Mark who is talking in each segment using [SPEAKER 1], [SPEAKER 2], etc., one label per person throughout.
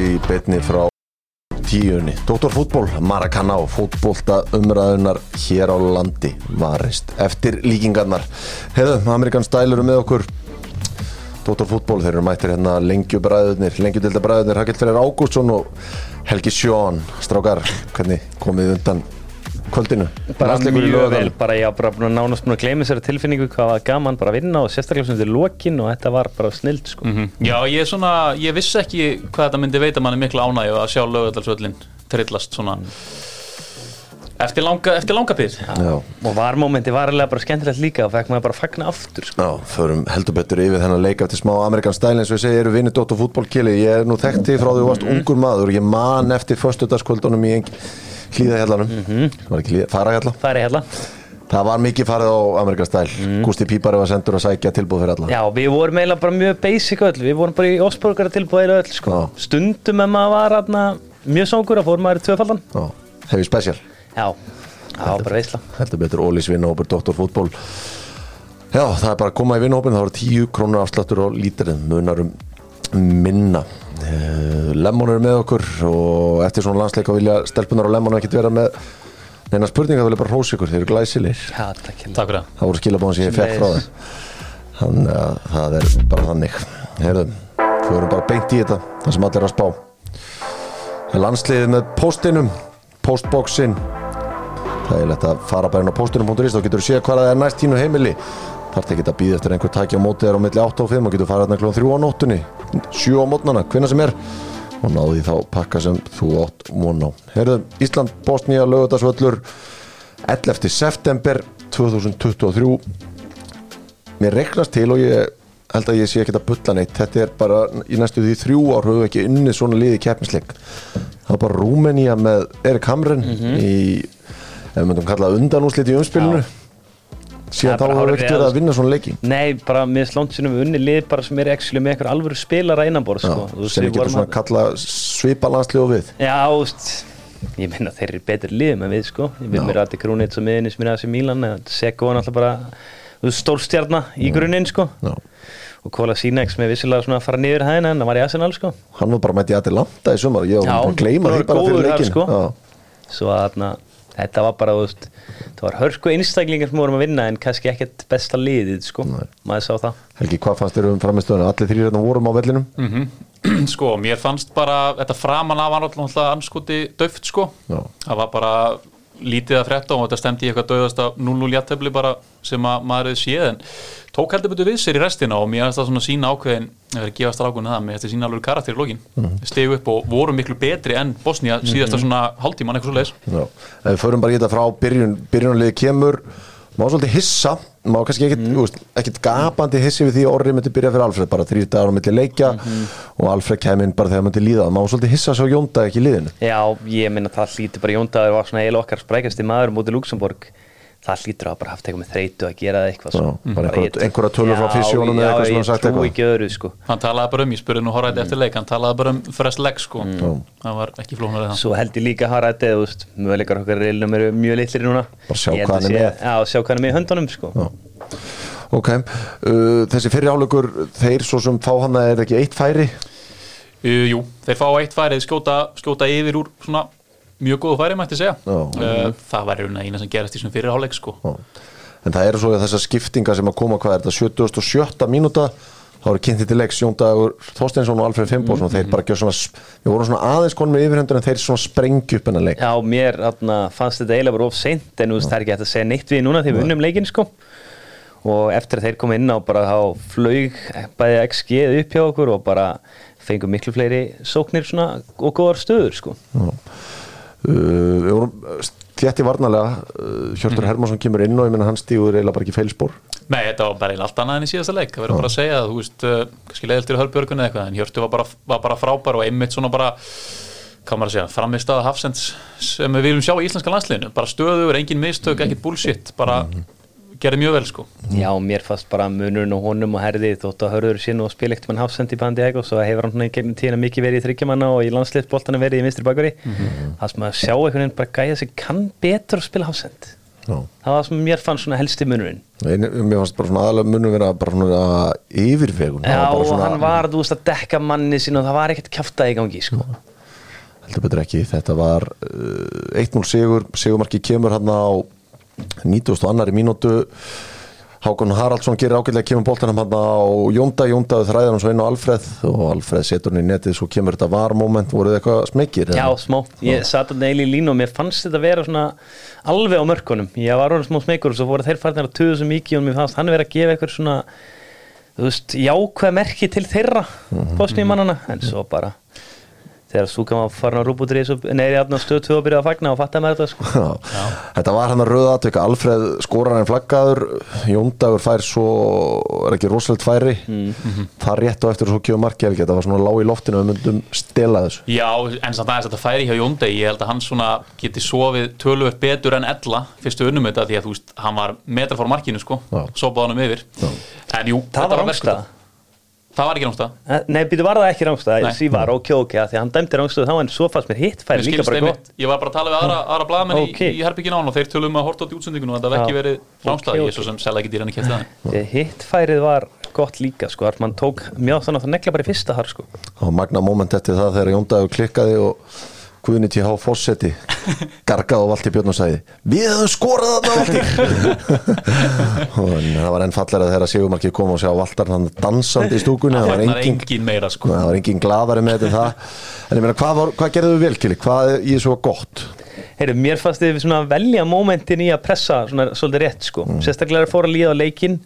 [SPEAKER 1] í betni frá tíunni. Doktorfútból, Maracanã og fútbólta umræðunar hér á landi varist eftir líkingarnar. Hefðu, Amerikan Stæl eru með okkur. Doktorfútból, þeir eru mættir hérna lengjubræðurnir, lengjudildabræðurnir, Hakill Freyr Ágústsson og Helgi Sjón. Strákar, hvernig komið undan kvöldinu?
[SPEAKER 2] bara mjög vel, bara ég að nánast búin að gleyma þessari tilfinningu hvað var gaman bara að vinna og sérstaklega sem þetta er lokin og þetta var bara snild sko.
[SPEAKER 3] Mhm. Já, ég, er svona, ég vissi ekki hvað þetta myndi veita manni mikla ánægju að sjá lögadalsvöllin trillast svona eftir langa, eftir langa pýr
[SPEAKER 1] Já.
[SPEAKER 2] og var momenti var alveg bara skemmtilegt líka og fekk maður bara að fagna aftur sko.
[SPEAKER 1] Já, förum heldur betur yfir þennan leik eftir smá Amerikan stæl eins og ég segi, eru vinni Dóttur fútbólkili ég er nú þekkti frá því þú varst ungur maður ég man eftir föstudagskvöldunum í hlýðahjallanum mm -hmm. hlýða, farahjalla?
[SPEAKER 2] Það er hérna
[SPEAKER 1] það var mikið farið á Amerikan stæl Gústi Pípari var sendur að sækja tilbúð fyrir alla.
[SPEAKER 2] Já, við vorum eiginlega bara mjög basic öll. Við vorum bara í Osborgar tilbúið öll sko. Stundum ef maður var atna, mjög sókur að fórum maður í tvöfaldan.
[SPEAKER 1] Hefði spesial
[SPEAKER 2] Já, það var bara veisla.
[SPEAKER 1] heldur betur Ólís vinnahópur Dóttur fútból Já, það er bara að koma í vinnahópin það voru 10 krónur afsláttur og lítirinn munarum minna. Eh, Lemon er með okkur og eftir svona landsleika vilja stelpunar og Lemon ekkert vera með neina spurninga, það vilja bara hrósa ykkur, þeir eru glæsilegir.
[SPEAKER 2] Já, takk hérna.
[SPEAKER 3] Takk fyrir það.
[SPEAKER 1] Það voru skilabóðan sem ég fekk frá þeim. Þannig að það er bara þannig. Heyrðum, þú verður bara beint í þetta það sem allir er að spá. Landsliðið með postinum postboxin. Það er lett að fara bara inn á postinum.is þá getur þú séð hvað það er næst tínu heimili þarf ekki að býða eftir einhver taki á móti þér á milli 8 og 5 og getur farið hérna klón 3 á nóttunni 7 á mótnana, hvenna sem er og náði þá pakka sem þú átt von á. Heyrðum, Ísland, Bosnía, Lögutarsvöllur 11. september 2023 mér reiknast til og ég held að ég sé ekki að bulla neitt. Þetta er bara í næstu því þrjú ár höfum við ekki unnið svona liði keppnisleik. Það var bara Rúmenía með Erik Hamren í, ef við myndum kalla undanúslit í umspilinu síðan
[SPEAKER 2] er
[SPEAKER 1] þá
[SPEAKER 2] hárrétt,
[SPEAKER 1] ekkert verið að vinna svona leiki.
[SPEAKER 2] Nei, bara með slóntsinum við unni lið bara sem er actually með eitthvað alvöru spilara innanbor
[SPEAKER 1] Já,
[SPEAKER 2] sko.
[SPEAKER 1] Sem
[SPEAKER 2] við
[SPEAKER 1] getum svona
[SPEAKER 2] að-
[SPEAKER 1] kalla svipa landslið við.
[SPEAKER 2] Já, veist Ég meina þeir eru betri lið með við sko. Ég vil mér að Krúnits og miðinni sem er aðeins í Mílan Seko var náttúrulega bara stórstjarna í grunninn sko. Og Kola Sinex með vissilega svona að fara niður hæðina en það var í Arsenal sko.
[SPEAKER 1] Hann var bara mætti aðeins landa í sumar ég var bara að gleyma
[SPEAKER 2] hann
[SPEAKER 1] því bara fyrir leikin
[SPEAKER 2] sko. Svo að þetta var bara veist, það var hörku einstaklingar sem vorum að vinna en kannski ekkert besta liðið sko. Maður sá það.
[SPEAKER 1] Helgi, hvað fannst þér um framistöðuna? Allir þrýr hérna vorum á vellinum.
[SPEAKER 3] Sko, mér fannst bara þetta framan af var náttúrulega anskoti döft sko.
[SPEAKER 1] Já.
[SPEAKER 3] það var bara lítið að frétta og þetta stemdi í eitthvað döðast af 0-0 jættefli bara sem að maður hefði séð en tók heldur betur við sér í restina og mér finnst það svona sína ákveðin það er að gefa strákunni það, mér finnst það sína alveg karakter í lokin mm. stegu upp og voru miklu betri en Bosnia síðasta svona hálftíman eitthvað svo.
[SPEAKER 1] Ef við förum bara í þetta frá byrjun byrjunarliði kemur má svolítið hissa má kannski ekkit, mm. ekkit gapandi hissi við því að orrið myndi byrja fyrir Alfred bara þrýr dagar á milli leikja og Alfred kemur bara þegar myndi líða. Má svolítið hissa svo Jónda ekki í liðinu?
[SPEAKER 2] Já, ég minna það hlýtur bara Jóndaður var svona eiginlega okkar sprækasti maður mútið Luxemburg það hlýtur að bara haft eitthvað með þreytu að gera það eitthvað
[SPEAKER 1] Já,
[SPEAKER 2] svo.
[SPEAKER 1] bara einhverja-
[SPEAKER 2] ég-
[SPEAKER 1] einhverja tölur frá
[SPEAKER 2] Já,
[SPEAKER 1] fysjónum eða eitthvað sem
[SPEAKER 2] Já,
[SPEAKER 1] hann sagt
[SPEAKER 2] ég trú
[SPEAKER 1] eitthvað.
[SPEAKER 2] ekki öðru sko
[SPEAKER 3] hann talaði bara um, ég spurði nú horrætti eftir leik hann talaði bara um fresh leg sko
[SPEAKER 1] Mm.
[SPEAKER 3] það var ekki flóknar það
[SPEAKER 2] Svo held ég líka rættið, þú veist, möguleikar okkar reilum eru mjög litlir núna.
[SPEAKER 1] Bara sjá hvað hann er með.
[SPEAKER 2] Já, sjá hvað hann er með í höndunum, sko.
[SPEAKER 1] Já. ok, uh, þessi fyrri álugur þeir svo sem fá hann er ekki eitt færi
[SPEAKER 3] Uh, jú, þeir fá eitt færið skjóta, skjóta yfir úr svona mjög góðu færi mætti segja
[SPEAKER 1] Já.
[SPEAKER 3] uh, það var eina sem gerast í svona fyrirháleik sko.
[SPEAKER 1] Já. en það eru svo þessar skiptingar sem að koma hvað er þetta 77. mínúta þá eru kynntið til leiks Jóndagur Þorsteinsson og Alfred Fimboðsson og þeir bara gjör svona við vorum svona aðeins konum með yfirhendur en þeir svona sprengju upp hennar leik
[SPEAKER 2] Já, mér atna, fannst þetta eiginlega bara of seint, en þú veist, það er ekki hægt að segja neitt við núna þegar við unnum leikinn, sko. Og eftir að þeir koma inn á bara þá flög bæði XG upp hjá okkur og bara fengum miklu fleiri sóknir svona og góðar stöður, sko.
[SPEAKER 1] uh, við vorum þétti varnalega uh, Hjörtur Hermansson kemur inn og ég minna hann stígur eiginlega bara ekki feilspor
[SPEAKER 3] Nei, þetta var bara eiginlega allt annað enn í síðasta leik. Það verður bara að segja þú veist, uh, kannski leiðiltir hörbjörgun eða eitthvað, en Hjörtur var bara, var bara frábær og einmitt svona bara hvað maður að segja, framist að hafsends sem við viljum sjá í íslenska landsliðinu. Bara stöður, engin mistök, ekkit bullshit bara gerði mjög vel sko.
[SPEAKER 2] Já, mér fannst bara munurinn og honum og herði þótt að hörður sín og spila ekkert mann hafsend í bandi og svo hefur hann gegnum tíðina mikið verið í þryggjamanna og í landsliðsboltana verið í vinstri bakveri. Það sem að sjá einhvern veginn bara gæja sig kann betur að spila hafsend
[SPEAKER 1] Já.
[SPEAKER 2] það var sem mér fann svona helsti munurinn.
[SPEAKER 1] Ein, mér fannst bara svona aðalega munum vera bara svona yfirvegun
[SPEAKER 2] Já, og
[SPEAKER 1] svona,
[SPEAKER 2] hann var, þú veist, að dekka manni sín og það var ekkert kjafta í gangi, sko.
[SPEAKER 1] Heldur betur ekki, þetta var uh, 1-0 sigur, sigurmarki kemur hann á 90 og annari mínútu. Hákon Haraldsson gerir ágætlega kemur boltanum hann á Jónda, Jónda þræðir hann svo inn á Alfreð og Alfreð setur hann í netið svo kemur þetta var moment, voruð þið eitthvað smekir?
[SPEAKER 2] Já, smá, ég satt að neili í línu og mér fannst þetta vera svona alveg á mörkunum. Ég var orðin smá smekur og svo voru þeir farnir að tuða svo mikið og mér fannst hann vera að gefa eitthvað svona þú veist, jákvæð merki til þeirra bósnýmannana, en svo bara þegar Súka var farin í þessu neyri afn á stöð 2 og byrjaði að fagna og fatta með þetta sko.
[SPEAKER 1] Já. Þetta var hann að rauða atvika Alfreð skorar en flaggaður Jóndagur fær svo er ekki rosalega færi.
[SPEAKER 2] Mhm.
[SPEAKER 1] það rétt og eftir svo kjöðu marki þetta var svona lág í loftinu og við myndum stela þessu.
[SPEAKER 3] Já, en samt aðeins þetta færi hjá Jóndei ég held að hann svona geti sofið töluvert betur en ella fyrstu unnum þetta því að þú veist, hann var metra fór markinu sko,
[SPEAKER 1] Já.
[SPEAKER 3] sopaði hann um yfir en jú,
[SPEAKER 2] það
[SPEAKER 3] þetta
[SPEAKER 2] var
[SPEAKER 3] Það var ekki náttúrulega
[SPEAKER 2] Nei, býtu var það ekki rángstæða,
[SPEAKER 3] Nei.
[SPEAKER 2] því var ok, ok því að hann dæmdi rángstæðu þá en svo fannst mér hitt færi
[SPEAKER 3] Mér
[SPEAKER 2] líka bara gott
[SPEAKER 3] ég var bara að tala við aðra, aðra blaðamenn
[SPEAKER 2] Ok.
[SPEAKER 3] í, í herbyggin án og þeir tölum að horta át í útsendingunum og þetta var ekki
[SPEAKER 2] Já.
[SPEAKER 3] verið rángstæð,
[SPEAKER 2] Ok,
[SPEAKER 3] ég
[SPEAKER 2] ok.
[SPEAKER 3] er svo sem selja ekki dýran í kæfti
[SPEAKER 2] Því hitt færið var gott líka sko, að mann tók mjög þannig að það negla bara í fyrsta þar sko
[SPEAKER 1] og magna moment eftir það þegar Jóndagur klikkaði og Guðni T.H. Fossetti gargaði á Valti Björn og sagði við höfum skorað þarna Valti og það var enn fallega þegar Sigurmarki kom og sjá Valtar dansandi í stúkunni það var
[SPEAKER 3] var
[SPEAKER 1] engin,
[SPEAKER 3] engin meira sko.
[SPEAKER 1] það var engin gladari með þetta en ég meina hvað, hvað gerðu við vel Kili hvað í þessu gott?
[SPEAKER 2] Heyrðu, mér fannst þið svona að velja momentin í að pressa svona svolítið rétt sko. Sérstaklega er að fóra að líða á leikin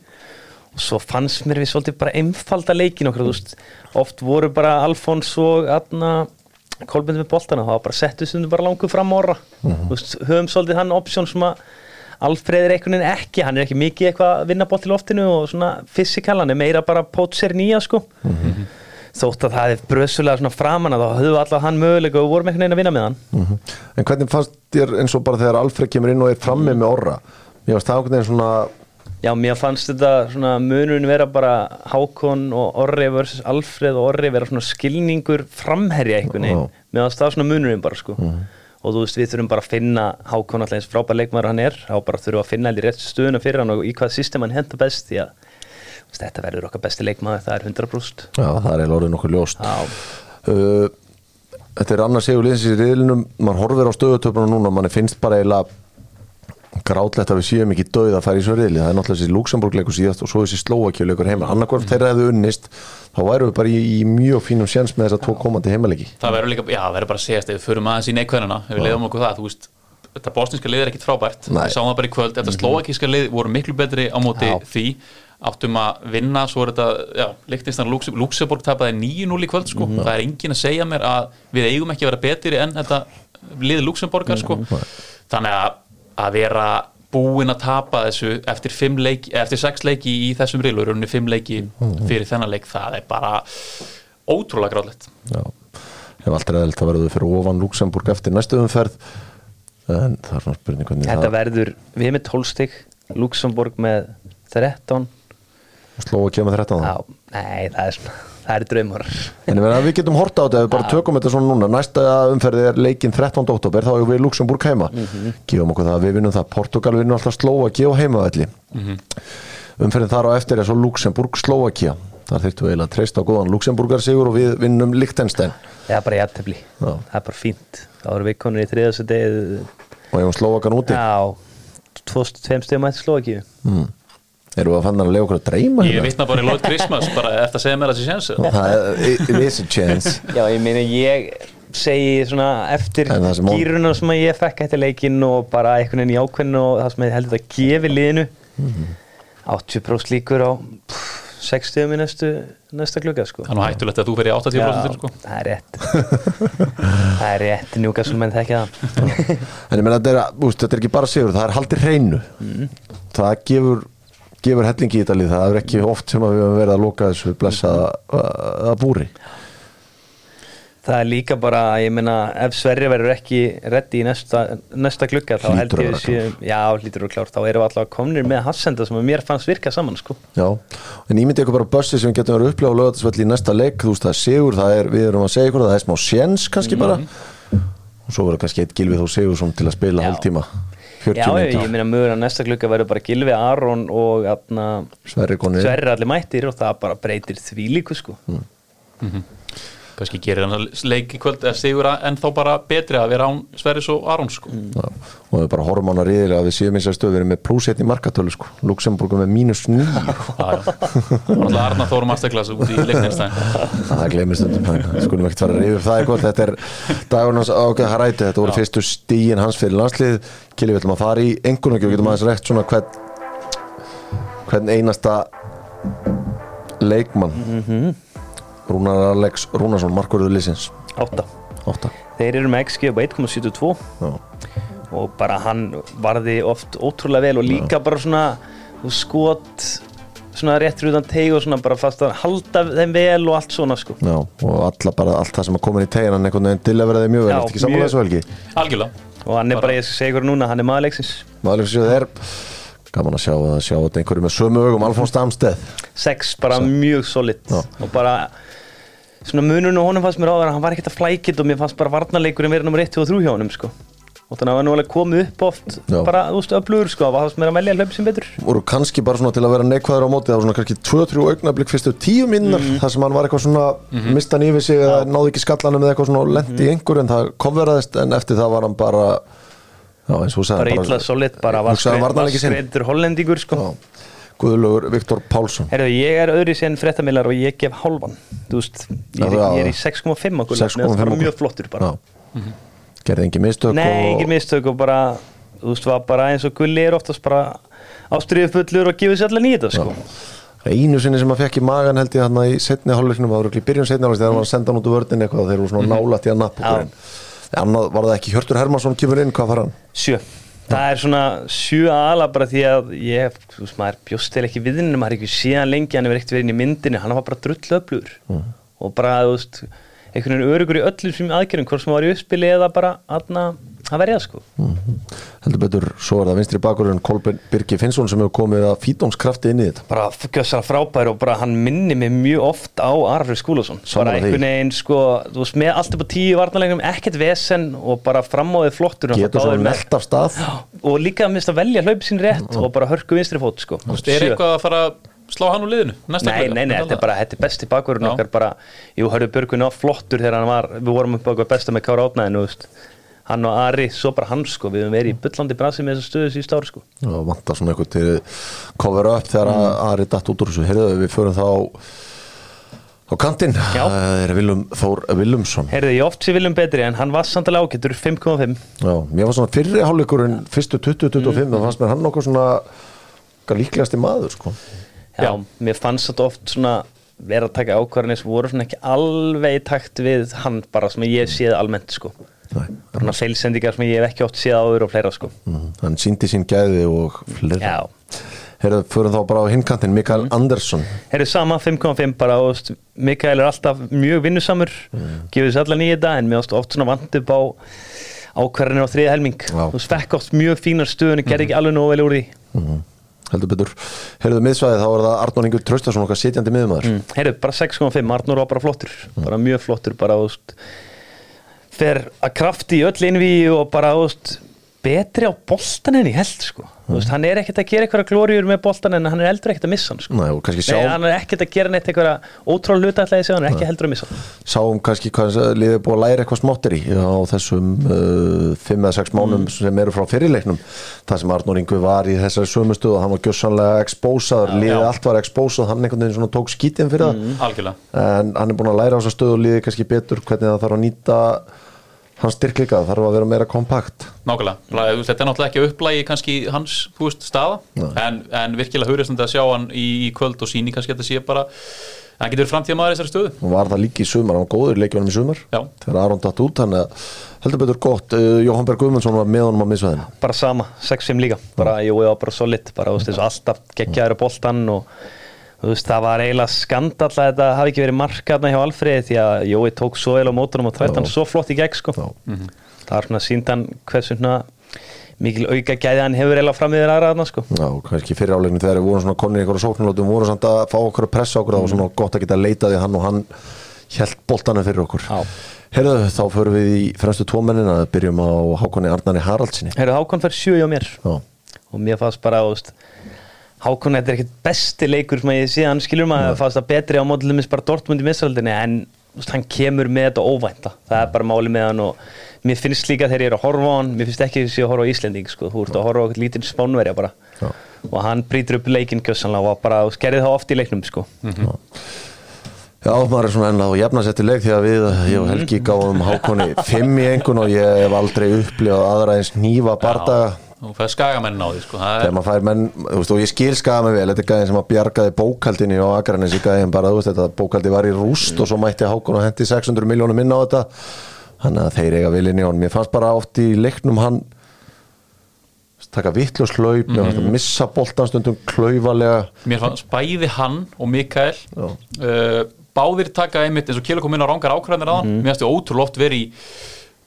[SPEAKER 2] og svo fannst mér við svolítið bara einfalda leikin okkur, veist, oft voru bara Alfons og Adna Kolbjörn með boltana, það var bara settu stundum bara langur fram orra, þú veist, höfum svolítið hann option sem að Alfreð er einhvern veginn ekki, hann er ekki mikið eitthvað að vinna bolt í loftinu og svona fysikal, hann er meira bara pótser nýja sko. Þótt að það er bröðsulega svona framan að þá höfðu allavega hann möguleika og vorum einhvern veginn að vinna með hann.
[SPEAKER 1] Mhm. en hvernig fannst þér eins og bara þegar Alfred kemur inn og er frammi með orra? Mér varst það svona
[SPEAKER 2] Já, mér fannst þetta svona munurinn vera bara Hákon og Orri versus Alfreð og Orri vera svona skilningur framherja einhvern veginn.
[SPEAKER 1] Já.
[SPEAKER 2] Mér fannst það svona munurinn bara sko. Og þú veist, við þurfum bara að finna Hákon alltaf eins frábær leikmaður hann er, þá bara þurfum við að finna allir rétt stöðuna fyrir hann og í hvað system hann henda best því að þetta verður okkar besti leikmaður, það er 100%.
[SPEAKER 1] já það er orðið nokkuð ljóst uh, þetta er annars segur liðsins í riðlinum mann horfir á stöðutöpunum núna mann finnst bara eiginlega grátlegt að við séum ekki döið að fara í svo riðli það er náttúrulega þessi Luxemburg-leikur síðast og svo þessi Slovakíu-leikur heima. Annarkvörf þeirra hefðu unnist þá væru við bara í, í mjög fínum sjans með þess að tvo komandi heimaleiki.
[SPEAKER 3] Það verður líka, já, það verður bara að segjast ef við förum aðeins í neikvæðina, við leiðum okkur það, þú veist þetta bosniska lið er ekkit frábært, við sáum það bara í kvöld. Þetta slovakíska lið voru miklu betri á móti
[SPEAKER 2] Já.
[SPEAKER 3] því, áttum að vinna svo er þetta, Lichtenstein og Luxemburg tapaði 9-0 í kvöld, sko. Það er engin að segja mér að við eigum ekki að vera betri en þetta lið Luxemburgar, sko. Þannig að, að vera búin að tapa þessu eftir, leiki, eftir sex leiki í þessum riðlu, rauninni fimm leiki fyrir þennan leik, það er bara ótrúlega gráðlegt
[SPEAKER 1] já. Hef alltaf eðelt að verðu fyrir ofan Luxemburg eftir næstu umferð. En það er svona spurning hvernig
[SPEAKER 2] þetta
[SPEAKER 1] það
[SPEAKER 2] verður, við erum með 12 stygg, Luxemburg með 13.
[SPEAKER 1] slóa kemur 13
[SPEAKER 2] Já, nei, það er svona, það er draumar.
[SPEAKER 1] En ég við getum horta á þetta við bara tökum þetta svona núna. Næsta umferði er leikinn 13. oktober þá erum við Luxemburg heima. Gefum okkur það að við vinnum það. Portugal vinnum alltaf Slovakia og heimavelli. Umferðin þar á eftir er svo Luxemburg Slovakia þar þyrftum við eiginlega að treysta á góðan Luxemburgar sigur og við vinnum Liechtenstein.
[SPEAKER 2] Það er bara jættefli,
[SPEAKER 1] Já.
[SPEAKER 2] það er bara fínt. Þá erum við konur í þriðasæti
[SPEAKER 1] og hefum Slovakan úti.
[SPEAKER 2] Já, tvo, tveim
[SPEAKER 1] erum við að fanna að lega okkur að dreyma
[SPEAKER 3] Ég
[SPEAKER 1] hérna?
[SPEAKER 3] vitna bara í Lloyd Christmas, bara eftir að segja mér að það sé
[SPEAKER 1] er, it is a chance
[SPEAKER 2] Já, ég meina ég segi svona eftir gýruna sem að ég fekk eftir leikinn og bara einhvern veginn í ákveðinu og það sem ég heldur að gefi liðinu
[SPEAKER 1] Mhm.
[SPEAKER 2] 80% líkur á pff, 60 í næstu, næsta klukka sko.
[SPEAKER 3] Það er nú hættulegt að þú fer í 80% til, sko.
[SPEAKER 2] það er rétt það er rétt njúkast sem menn þekkja það
[SPEAKER 1] en ég meina þetta er, úst, þetta er ekki bara sigur það er haldið hreinu það gefur gefur hellingi í Ídali það er ekki oft sem við höfum verið að loka þessu blessaða að búri.
[SPEAKER 2] Það er líka bara ég meina ef Sverri verður ekki reddi í næsta, næsta klukka þá heldur
[SPEAKER 1] við
[SPEAKER 2] síðan, já hlítur og klárt þá erum við alltaf komnir með Hassenda sem mér fannst virka saman sko.
[SPEAKER 1] Já, en ég myndi eitthvað bara börsi sem getur verið upplega og lögða þessu vel í næsta leik. Þú veist það er sigur, það er, við erum að segja ykkur það er smá séns kannski mm -hmm. bara. Og svo verður kannski eitt gilvið þú sigur til að spila hálftíma. 40
[SPEAKER 2] já,
[SPEAKER 1] ég,
[SPEAKER 2] ég minna mjög að næsta klukka verður bara Gilvi, Aron og hérna, atna,
[SPEAKER 1] Sverri,
[SPEAKER 2] Sverri allir mættir og það bara breytir því líku sko mm.
[SPEAKER 3] Mm -hmm kannski gerir hann að leik í kvöld eða sigur að- en þá bara betri að vera án Sverris og Arons sko.
[SPEAKER 1] Já, og við bara horfum á hana riðilega að við séum eins og stöð við erum með pluss hérna í markatölu sko. Luxemburg með mínus nýju
[SPEAKER 3] Alltaf Arna Þórum Asteklas út í leikneinstæðin
[SPEAKER 1] það glemir stundum það skulum ekkert fara að reyfi það eitthvað þetta er dagurinn hans ágæð haræti þetta voru fyrstu stíin hans fyrir landslið. Kili, við ætlum að fara í engun og getum aðeins rétt svona hvern hvern einasta leikmann Rúnar Alex Rúnarsson, markverður liðsins.
[SPEAKER 2] Átta.
[SPEAKER 1] 8
[SPEAKER 2] Þeir eru með XG upp á 1,72
[SPEAKER 1] Já.
[SPEAKER 2] og bara hann varði oft ótrúlega vel og líka bara svona þú skot svona rétt rúðan teig og svona bara fast að halda þeim vel og allt svona sko.
[SPEAKER 1] Já, og alla bara, allt það sem er komin í tegin hann einhvern veginn til að vera þeim mjög vel,
[SPEAKER 2] Já,
[SPEAKER 1] eftir ekki
[SPEAKER 2] mjög-
[SPEAKER 1] þessu velgi
[SPEAKER 3] Algjörlega.
[SPEAKER 2] Og hann er bara, ég segja ykkur núna, hann er maðurleiksins
[SPEAKER 1] maður fyrir sér þeir gaman að sjá að sjá þetta einhverju með sömu augum. Alfons Damsteð
[SPEAKER 2] sex, bara mjög solid.
[SPEAKER 1] Já.
[SPEAKER 2] og bara svona munurinn og honum fannst mér áður að hann var ekkert að flækit og mér fannst bara varnarleikurinn vera nummer 1 og 3 hjá honum sko og þannig að hann var nú alveg komið upp oft
[SPEAKER 1] Já.
[SPEAKER 2] bara, þú veist, öflugur sko, það fannst mér að velja hlaup sem betur
[SPEAKER 1] voru kannski bara svona til að vera neikvæður á móti það var svona kannski 2-3 augnablik fyrstu tíu minnar
[SPEAKER 2] Mhm.
[SPEAKER 1] þar sem hann var eitthvað svona mistan yfir sig eða náði ekki skallanum eða eitthvað svona og lendi
[SPEAKER 2] Mhm.
[SPEAKER 1] í einhver en það komverðaðist en eftir það var hann bara já eins og þú sagði
[SPEAKER 2] bara illa solid, bara var
[SPEAKER 1] hugsaði um sinn.
[SPEAKER 2] skreitur hollendingur sko
[SPEAKER 1] Já. Guðlaugur Viktor Pálsson.
[SPEAKER 2] Herðu, ég er öðri sér en fréttamillar og ég gef hálfan. Þú veist, ég er,
[SPEAKER 1] það-
[SPEAKER 2] ég er í 6,5 okkur
[SPEAKER 1] 6,5
[SPEAKER 2] bara
[SPEAKER 1] okkur.
[SPEAKER 2] mjög flottur bara.
[SPEAKER 1] Já. gerði engin mistök
[SPEAKER 2] Nei, engin mistök og bara Þú veist, var bara eins og Gulli er oftast bara ástriðið fullur og gefur sér allar nýta sko.
[SPEAKER 1] einu sinni sem að fekk í magan held ég hann í setni hálfleiknum það ekki í byrjun setni hálfleiknum þegar var að senda hann út úr vördin eitthvað þeir eru svona nálætt í að nappa
[SPEAKER 2] Mhm.
[SPEAKER 1] Annað var það ekki Hjörtur Hermansson kemur inn hvað fara hann?
[SPEAKER 2] Sjö Það er svona sjö ala bara því að ég, þú veist, maður bjóst til ekki við henni, maður er ekki síðan lengi, hann hefur ekkert verið inn í myndinni, hann var bara drull öflugur. Og bara, þú veist, einhvern veginn örugur í öllum sem aðgerðum, hvort sem var í uppspili eða bara aðna að verja, sko.
[SPEAKER 1] heldur betur, svo er það vinstri bakurinn Kolben Birgi Finnsson sem hefur komið að fítónskrafti inn í þetta.
[SPEAKER 2] Bara gjössar frábær og bara hann minni mig mjög oft á Arfri Skúlason.
[SPEAKER 1] Sammála
[SPEAKER 2] bara einhvern veginn sko þú veist með allt upp á tíu varnarlegnum ekkert vesen og bara framóðið flottur. Og
[SPEAKER 1] getur
[SPEAKER 2] með-
[SPEAKER 1] nelt af stað.
[SPEAKER 2] Og líka að mista að velja hlaupi sín rétt og bara hörku vinstri fót sko.
[SPEAKER 3] Þú veist, er eitthvað að fara að slá hann úr liðinu næsta
[SPEAKER 2] Nei,
[SPEAKER 3] klukka?
[SPEAKER 2] nei, nei, þetta er bara, þetta er besti bakverðin
[SPEAKER 3] Já.
[SPEAKER 2] okkar bara, jú, hörðu Björgun á flottur þegar hann var, við vorum upp á okkar besta með Kára Átnaðinu, veist hann og Ari, svo bara hann sko, við höfum verið í byllandi brasi með þessu stöðu síðust ári sko.
[SPEAKER 1] Og vantar svona eitthvað til cover up þegar mm. Ari datt út úr þessu. Heyrðu við förum þá á kantinn.
[SPEAKER 2] Já.
[SPEAKER 1] það er Willum Þór Willumsson.
[SPEAKER 2] Heyrðu, ég oft sé viljum betri en hann var samtalið ágættur 5,5
[SPEAKER 1] Já, mér var svona fyrri hálfleikurinn fyrstu 20-25 mm. það fannst mér hann nokkuð svona líklegasti maður sko.
[SPEAKER 2] Já, mér fannst þetta oft svona vera að taka ákvarðanir sem voru svona ekki alveg takt við hann bara sem ég séð almennt sko svona feilsendingar sem ég hef ekki oft séð áður og fleira sko.
[SPEAKER 1] Mm. hann síndi sín gæði og fleira.
[SPEAKER 2] Já,
[SPEAKER 1] Heyrðu, förum þá bara á hinkantinn Mikael Andersson.
[SPEAKER 2] Herru sama 5,5 bara og veist, Mikael er alltaf mjög vinnusamur gefur sér allan í þetta en mér ást oft svona vant upp á ákvarðanir á þriða helming. Þú fekk oft mjög fínar stöðun gerði ekki alveg nóg vel úr því.
[SPEAKER 1] Mm. heldur betur. Heyrðu miðsvæðið, þá er það Arnón Ingur Traustason okkar sitjandi miðmaður
[SPEAKER 2] mm. Herru, bara 6,5, Arnur var bara flottur. Bara mjög flottur, bara þú veist, fer að krafti í öll innví og bara þú veist, betri á boltan en ég held sko. Veist, hann er ekkert að gera eitthvað glóriur með boltan en hann er eldur ekkert að missa hann sko.
[SPEAKER 1] Nei, kannski
[SPEAKER 2] Nei,
[SPEAKER 1] sjá,
[SPEAKER 2] hann er ekkert að gera neitt eitthvað ótrúlega hluta ætlaði sig, hann er ekki heldur að missa hann.
[SPEAKER 1] Sáum kannski hvað liðið er búið að læra eitthvað smáttir í á þessum 5 eða 6 mánum sem eru frá fyrirleiknum það sem Arnór Ingu var í þessari sömu stöðu og hann var gjössanlega expósaður, liðið
[SPEAKER 3] já.
[SPEAKER 1] allt var expósað hann einhvern veginn tók skítinn fyrir það.
[SPEAKER 3] Algjörlega.
[SPEAKER 1] En hann er búin að læra á þessa stöðu hans styrkleika, það þarf að vera meira kompakt.
[SPEAKER 3] Nákvæmlega, þetta er náttúrulega ekki upplægi kannski hans, þú veist, staða. En, en virkilega hugreistandi að sjá hann í, í kvöld og síni kannski að þetta sé bara hann getur framtíða maður í þessari stöðu.
[SPEAKER 1] Og var það líka í sumar, hann var góður í leikjunum í sumar.
[SPEAKER 3] Já.
[SPEAKER 1] þegar Aron datt út, hann heldur betur gott. Uh, Jóhann Berg Guðmundsson var með honum á misvæðinu
[SPEAKER 2] bara sama, 6-5 líka. Bara, ég var bara solid, bara, alltaf geggjaður á boltan og þú veist, það var eiginlega skandall að þetta hafi ekki verið markaðna hjá Alfreði því að Jói tók svo vel á mótunum og trætt hann svo flott í gegn, sko.
[SPEAKER 1] Já.
[SPEAKER 2] það er svona síndan hversu svona mikil auka gæði hann hefur eiginlega fram yfir aðra þarna, sko.
[SPEAKER 1] Já, og kannski fyrir áleikinu þegar við vorum svona konir í einhverja sóknarlótum, vorum samt að fá okkur að pressa okkur, það var svona gott að geta leitað í hann og hann held boltanum fyrir okkur.
[SPEAKER 2] Já.
[SPEAKER 1] Herðu, þá förum við í fremstu tómennina byrjum á Hákonni Arnari Haraldsinni
[SPEAKER 2] Herru, Hákon Hákon, þetta er ekkert besti leikur sem að ég sé, hann skilur maður fannst það betri á mótilumis bara Dortmund í misraldinni en hann kemur með þetta óvænta. Það er bara máli með hann og mér finnst líka þegar ég er að horfa á hann, mér finnst ekki að ég sé að horfa á Íslending sko, þú ert að horfa á eitthvað lítinn spánverja bara.
[SPEAKER 1] Já.
[SPEAKER 2] og hann brýtur upp leikinn gjössanlega og bara skerði það oft í leiknum sko.
[SPEAKER 1] Já, maður er svona ennlega á jafnasettileg því að við, ég og Helgi gáum Hákonni fimm í engun og ég hef aldrei upplifað aðra eins nýfa bardaga
[SPEAKER 3] Þú fæði skagamenn á því sko.
[SPEAKER 1] þegar maður fær menn, þú veist, og ég skil skaða mig vel þetta er gæðin sem að bjargaði bókaldinni á Akranes í gæðin bara, þú veist, þetta bókaldi var í rúst og svo mætti Hákon og hendi 600 miljónum inn á þetta. Þannig að þeir eiga vilinni og mér fannst bara oft í leiknum hann taka vittlust hlaup, mm -hmm. missa boltan stundum klaufalega.
[SPEAKER 3] Mér fannst bæði hann og Mikael uh, báðir taka einmitt eins og Kjell kom inn á rángar ákvæðanir á hann. Mér fannst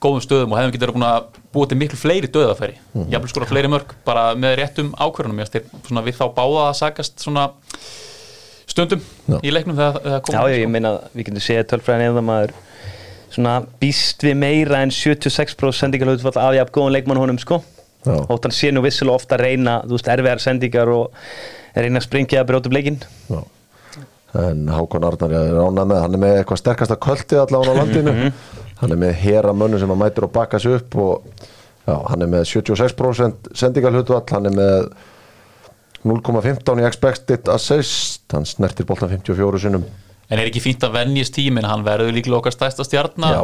[SPEAKER 3] ég verið góðum stöðum og hefum getur búin að búa til miklu fleiri döðafæri, mm -hmm. jafnvel skora fleiri mörg bara með réttum ákvörðunum. Þeir svona við þá báða að sagast svona stundum
[SPEAKER 1] Já.
[SPEAKER 3] í leiknum þegar það kom
[SPEAKER 2] Já, ég meina, við getum séð tölfræðin eða maður svona býst við meira en 76% sendingalhutfall af jafn góðan leikmann honum sko. Og hann sé nú vissilega ofta að reyna þú veist, erfiðar sendingar og reyna að springja að brjóta upp leikinn.
[SPEAKER 1] Já. en Hákon Arnar ég er ánað með, hann er með eitthvað sterkasta kvöldi allavega á landinu hann er með hera mönnu sem að mætur og bakka sig upp og já, hann er með 76% sendingalhutvall, hann er með 0,15 í expected assist, hann snertir boltan 54 sinnum
[SPEAKER 3] En er ekki fínt að venjist tíminn, hann verður líklega okkar stærsta stjarnar
[SPEAKER 1] Já.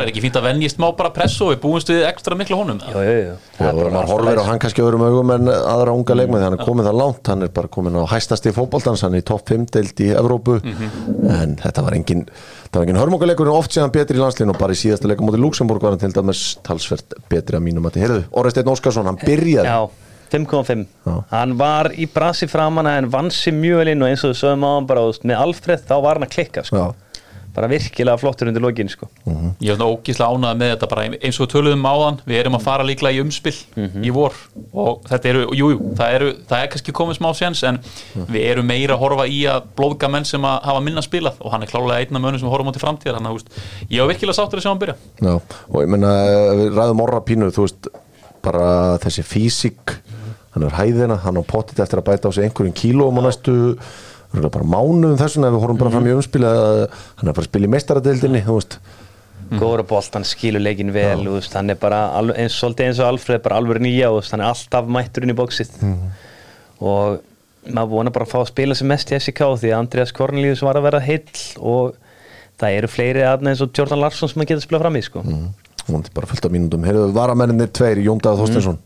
[SPEAKER 3] Er ekki fínt að venjist má bara pressa og við búumst við ekstra miklu honum?
[SPEAKER 2] Jú, jú.
[SPEAKER 1] Já, og maður horfir á hann kannski öðrum augum en aðra unga leikmenn, hann er komin það langt. Hann er bara komin á hæstasti fótboltans. Hann er í topp 5 deild í Evrópu. En þetta var engin, þetta var engin hörmungaleikur en oft séðan betri í landslín og bara í síðasta leikum móti Luxemburg var hann til dæmis talsvert betri að mínum að þið heyrðu, Orri Steinn Óskarsson, hann byrjaði.
[SPEAKER 2] Já, 5,5
[SPEAKER 1] Já.
[SPEAKER 2] Hann var í brasi framanna en vann sér mjög vel inn og eins og við sögum á hann bara veist, með Alfred þá var hann að klikka sko. Bara virkilega flottur undir lokin sko.
[SPEAKER 3] Ég er svona ógíslega ánægð með þetta bara eins og við töluðum áðan, við erum að fara líklega í umspill í vor og þetta eru, jújú, jú, það, eru, það er kannski komið smá séns en við erum meira að horfa í að blóðga menn sem að hafa minna spilað og hann er klálega einn af mönnum sem horfum á til framtíðar þannig að veist, ég var virkilega sáttur að sjá hann byrja
[SPEAKER 1] Já, og ég menna bara þessi físík hann er hæðina, hann á pottit eftir að bæta á sig einhverjum kílóum á næstu bara mánuðum þessum ef við horfum bara fram í umspil að hann er bara að spila í meistaradeildinni þú veist,
[SPEAKER 2] góður að bolt, hann skilur leikin vel veist, hann er bara eins, eins og Alfred bara alveg nýja veist, hann er alltaf mætturinn í bóksið og maður vonar bara að fá að spila sem mest í SK því að Andreas Kornelius var að vera heill og það eru fleiri aðna eins og Jordan Larsson sem að geta spilað fram í sko.
[SPEAKER 1] mm, hún er bara fullt af mínútum. Heyrðu varamenninir tveir, Jón Daða Þorsteinsson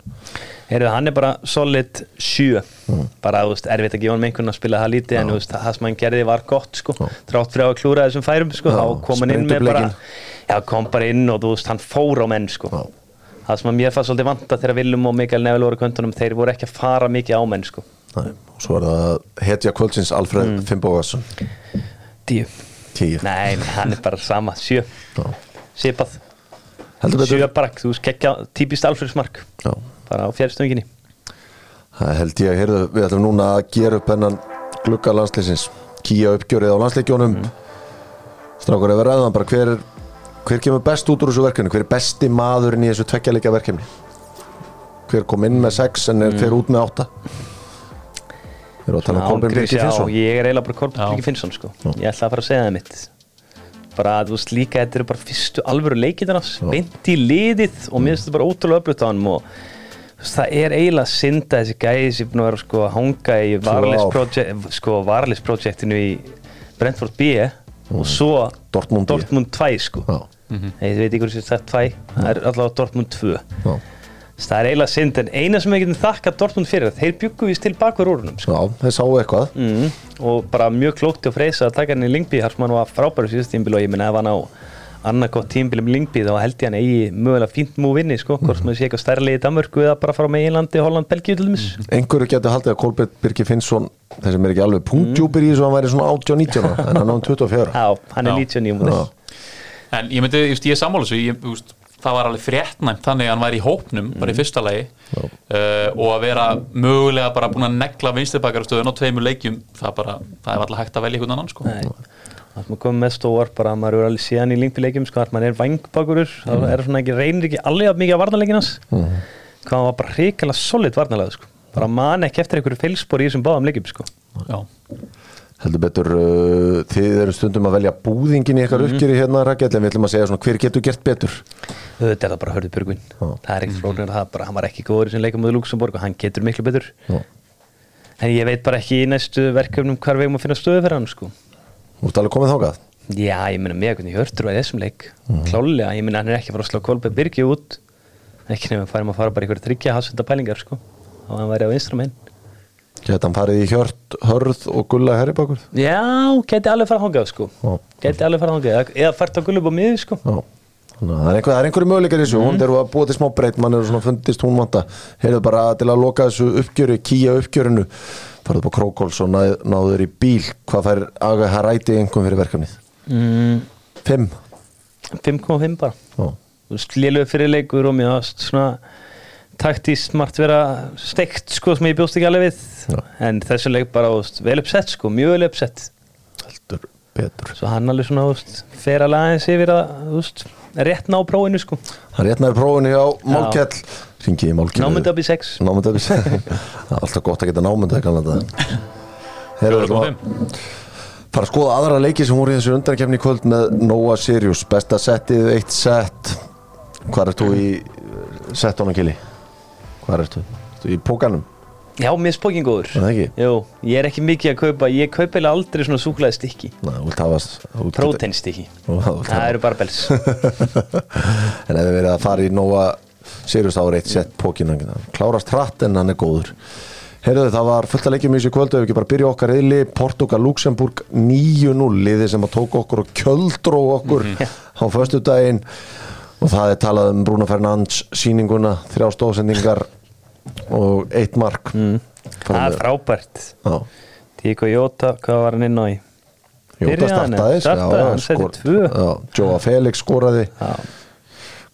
[SPEAKER 2] Heyrðu, hann er bara solid 7 bara, þú veist, erfitt að gefa hann einhvern að spila það lítið en þú veist, það sem hann gerði var gott sko, trátt fyrir að klúra þessum færum sko,
[SPEAKER 1] Já,
[SPEAKER 2] þá kom hann inn með bara já, kom bara inn og þú veist, hann fór á menn sko.
[SPEAKER 1] Já.
[SPEAKER 2] það sem að mér fannst svolítið vanta þegar Willum og Mikael Neville voru kvöntunum, þeir voru ekki að fara mikið á menn sko,
[SPEAKER 1] Nei, og svo er það hetja kvöldsins Alfred mm. Finnbóðarsson
[SPEAKER 2] tíu.
[SPEAKER 1] Tíu.
[SPEAKER 2] Nei, nei, hann er bara sama, sjö.
[SPEAKER 1] Já.
[SPEAKER 2] sipað,
[SPEAKER 1] heldur betur.
[SPEAKER 2] Sjö bara þú veist, kekkja típist Alfredsmark.
[SPEAKER 1] Já.
[SPEAKER 2] Bara á fjærstöðinginni
[SPEAKER 1] Það held ég að heyrðu, við ætlum núna að gera upp hennan glugga landsleisins kýja uppgjörið á landsleikjónum mm. strákur ef við ræðum bara hver, hver kemur best út úr þessu verkefni? Hver er besti maðurinn í þessu tveggjarleika verkefni? Hver kom inn með sex en er hver út með átta? Við erum að tala um Kolbein Birgir
[SPEAKER 2] já,
[SPEAKER 1] Finnsson?
[SPEAKER 2] ég er eiginlega bara Kolbein
[SPEAKER 3] Já.
[SPEAKER 2] Birgir Finnsson sko. ég ætla að fara að segja það mitt. Bara að þú veist líka þetta eru bara fyrstu alvöru leikindar hans, beint í liðið og mér finnst þetta bara ótrúlega öflut á hann og það er eiginlega synda þessi gæði sem er búin að vera sko, að hanga í
[SPEAKER 1] ár.
[SPEAKER 2] varalisprojektinu sko, í Brentford B og svo
[SPEAKER 1] Dortmund.
[SPEAKER 2] Dortmund 2 sko.
[SPEAKER 1] Já,
[SPEAKER 2] ég veit ekki hvað sem sagt 2 það er allavega Dortmund 2
[SPEAKER 1] já,
[SPEAKER 2] það er eiginlega synd en eina sem við getum þakka Dortmund fyrir þeir byggu vist til bakver úrunum sko.
[SPEAKER 1] já, þeir sáu eitthvað
[SPEAKER 2] mm, og bara mjög klókt og freysa að taka hann í Lingby þar sem hann var frábæru síðast tímbil og ég minna ef hann á annað gott tímbil um Lingby þá held ég hann eigi mögulega fínt múið vinni sko, hvort sem það sé eitthvað stærlega í Danmörku eða bara frá meginlandi, Holland, Belgíu til dæmis.
[SPEAKER 1] Einhverju getur haldið að Kolbein Birgir Finnsson þessum er ekki alveg punktjúpir í þessu hann væri svona 18-19 ára, en hann á um 24
[SPEAKER 2] Já, hann er
[SPEAKER 3] Já.
[SPEAKER 2] 99 múið
[SPEAKER 1] Já.
[SPEAKER 3] En ég myndi, just, ég er sammála þessu ég, just, það var alveg fréttnæmt þannig að hann væri í hópnum bara í fyrsta lagi. Uh, og að vera mögulega bara búin að negla vinstibakarastöðun á tveimur leikjum það, bara, það er alltaf hægt að velja einhvern annan sko.
[SPEAKER 2] Það sem komið mest óvart bara að maður eru alveg síðan í lingpileikjum sko, að maður er vangbakurur þá er svona ekki, reynir ekki alveg að mikið að varnarleikinas hvað hann var bara hrikalega solid varnarlega sko. bara man ekki eftir einhverju feilspor í þessum báðum leikjum sko.
[SPEAKER 3] Já,
[SPEAKER 1] heldur betur uh, þið eru stundum að velja búðingin í eitthvað uppgjöri hérna Rakel en við ætlum að segja svona hver getur gert betur?
[SPEAKER 2] Auðvitað er það bara hörðu byrguinn það er ekkert það er bara, hann var ekki góður sem leikum með Luxemburg og
[SPEAKER 1] Þú ert alveg komið þákað
[SPEAKER 2] já, ég meina mjög hvernig hörtur í þessum leik. Klálega, ég meina hann er ekki að fara að slá Kolbeinn Birgi út. Ekki nefnum að fara að fara bara ykkur tryggja hafsenda pælingar sko. og hann væri á vinstra megin
[SPEAKER 1] Geta hann farið í hjört, hörð og gulla herribakur
[SPEAKER 2] já, geti alveg fara að hangað sko.
[SPEAKER 1] Já.
[SPEAKER 2] geti alveg fara að hangað eða- fært að gullu á miði sko.
[SPEAKER 1] Þannig að það er einhver, er einhverju möguleikar í þessu. Hún þegar að búa til smá breytt, mann er svona fundist hún vanta, heyrðu bara til að loka þessu uppgjöri, kýja uppgjörinu farðu upp á Krókóls og náð, náður í bíl. Hvað fær aga haræti einhvern fyrir verkefnið?
[SPEAKER 2] mm,
[SPEAKER 1] 5
[SPEAKER 2] 5,5 bara.
[SPEAKER 1] Já,
[SPEAKER 2] Þú veist, lélugur fyrir leikur og mér varst svona taktískt smart vera steikt sko sem ég bjóst ekki alveg við.
[SPEAKER 1] Já.
[SPEAKER 2] en þessu leik bara veist, vel uppsett sko, mjög vel uppsett.
[SPEAKER 1] Heldur betur.
[SPEAKER 2] Svo hann alveg svona veist, fer alveg aðeins yfir að veist, rétt ná prófinu sko.
[SPEAKER 1] Hann réttnaði prófinu hjá Málkjell Ringi í
[SPEAKER 2] upp í 6
[SPEAKER 1] Námynd upp í 6 Það er alltaf gott að geta námynd að kannan þetta fara að skoða aðra leiki sem voru í þessu undarkefni kvöld með Noah Sirius. Besta settið, eitt sett. Hvað ert þú í settónu kili? Hvað ert þú? Ertu í pókanum?
[SPEAKER 2] já, mér er spókin góður.
[SPEAKER 1] Er það ekki?
[SPEAKER 2] Jú, ég er ekki mikið að kaupa. Ég kaupa eiginlega aldrei svona súklaði
[SPEAKER 1] þú þú
[SPEAKER 2] stykki
[SPEAKER 1] Þú vilt
[SPEAKER 2] það eru bara bels.
[SPEAKER 1] En ef þið verið að fara í Nóa Sirius er eitt sett pókin hann klárast hratt en hann er góður. Heyrðu það var fullt að leikjum í þessu kvöldu ef við ekki bara byrja okkar reyðli Portugal Luxemburg 9-0 liði sem að tók okkur og kjöldró okkur á föstu daginn og það er talað um Bruno Fernandes sýninguna, þrjá stóðsendingar og eitt mark. Mm.
[SPEAKER 2] það er frábært. Tíko Jóta, hvað var hann inn á í?
[SPEAKER 1] Jóta startaði
[SPEAKER 2] startaði, tvö.
[SPEAKER 1] Jóa Felix skoraði.
[SPEAKER 2] Já.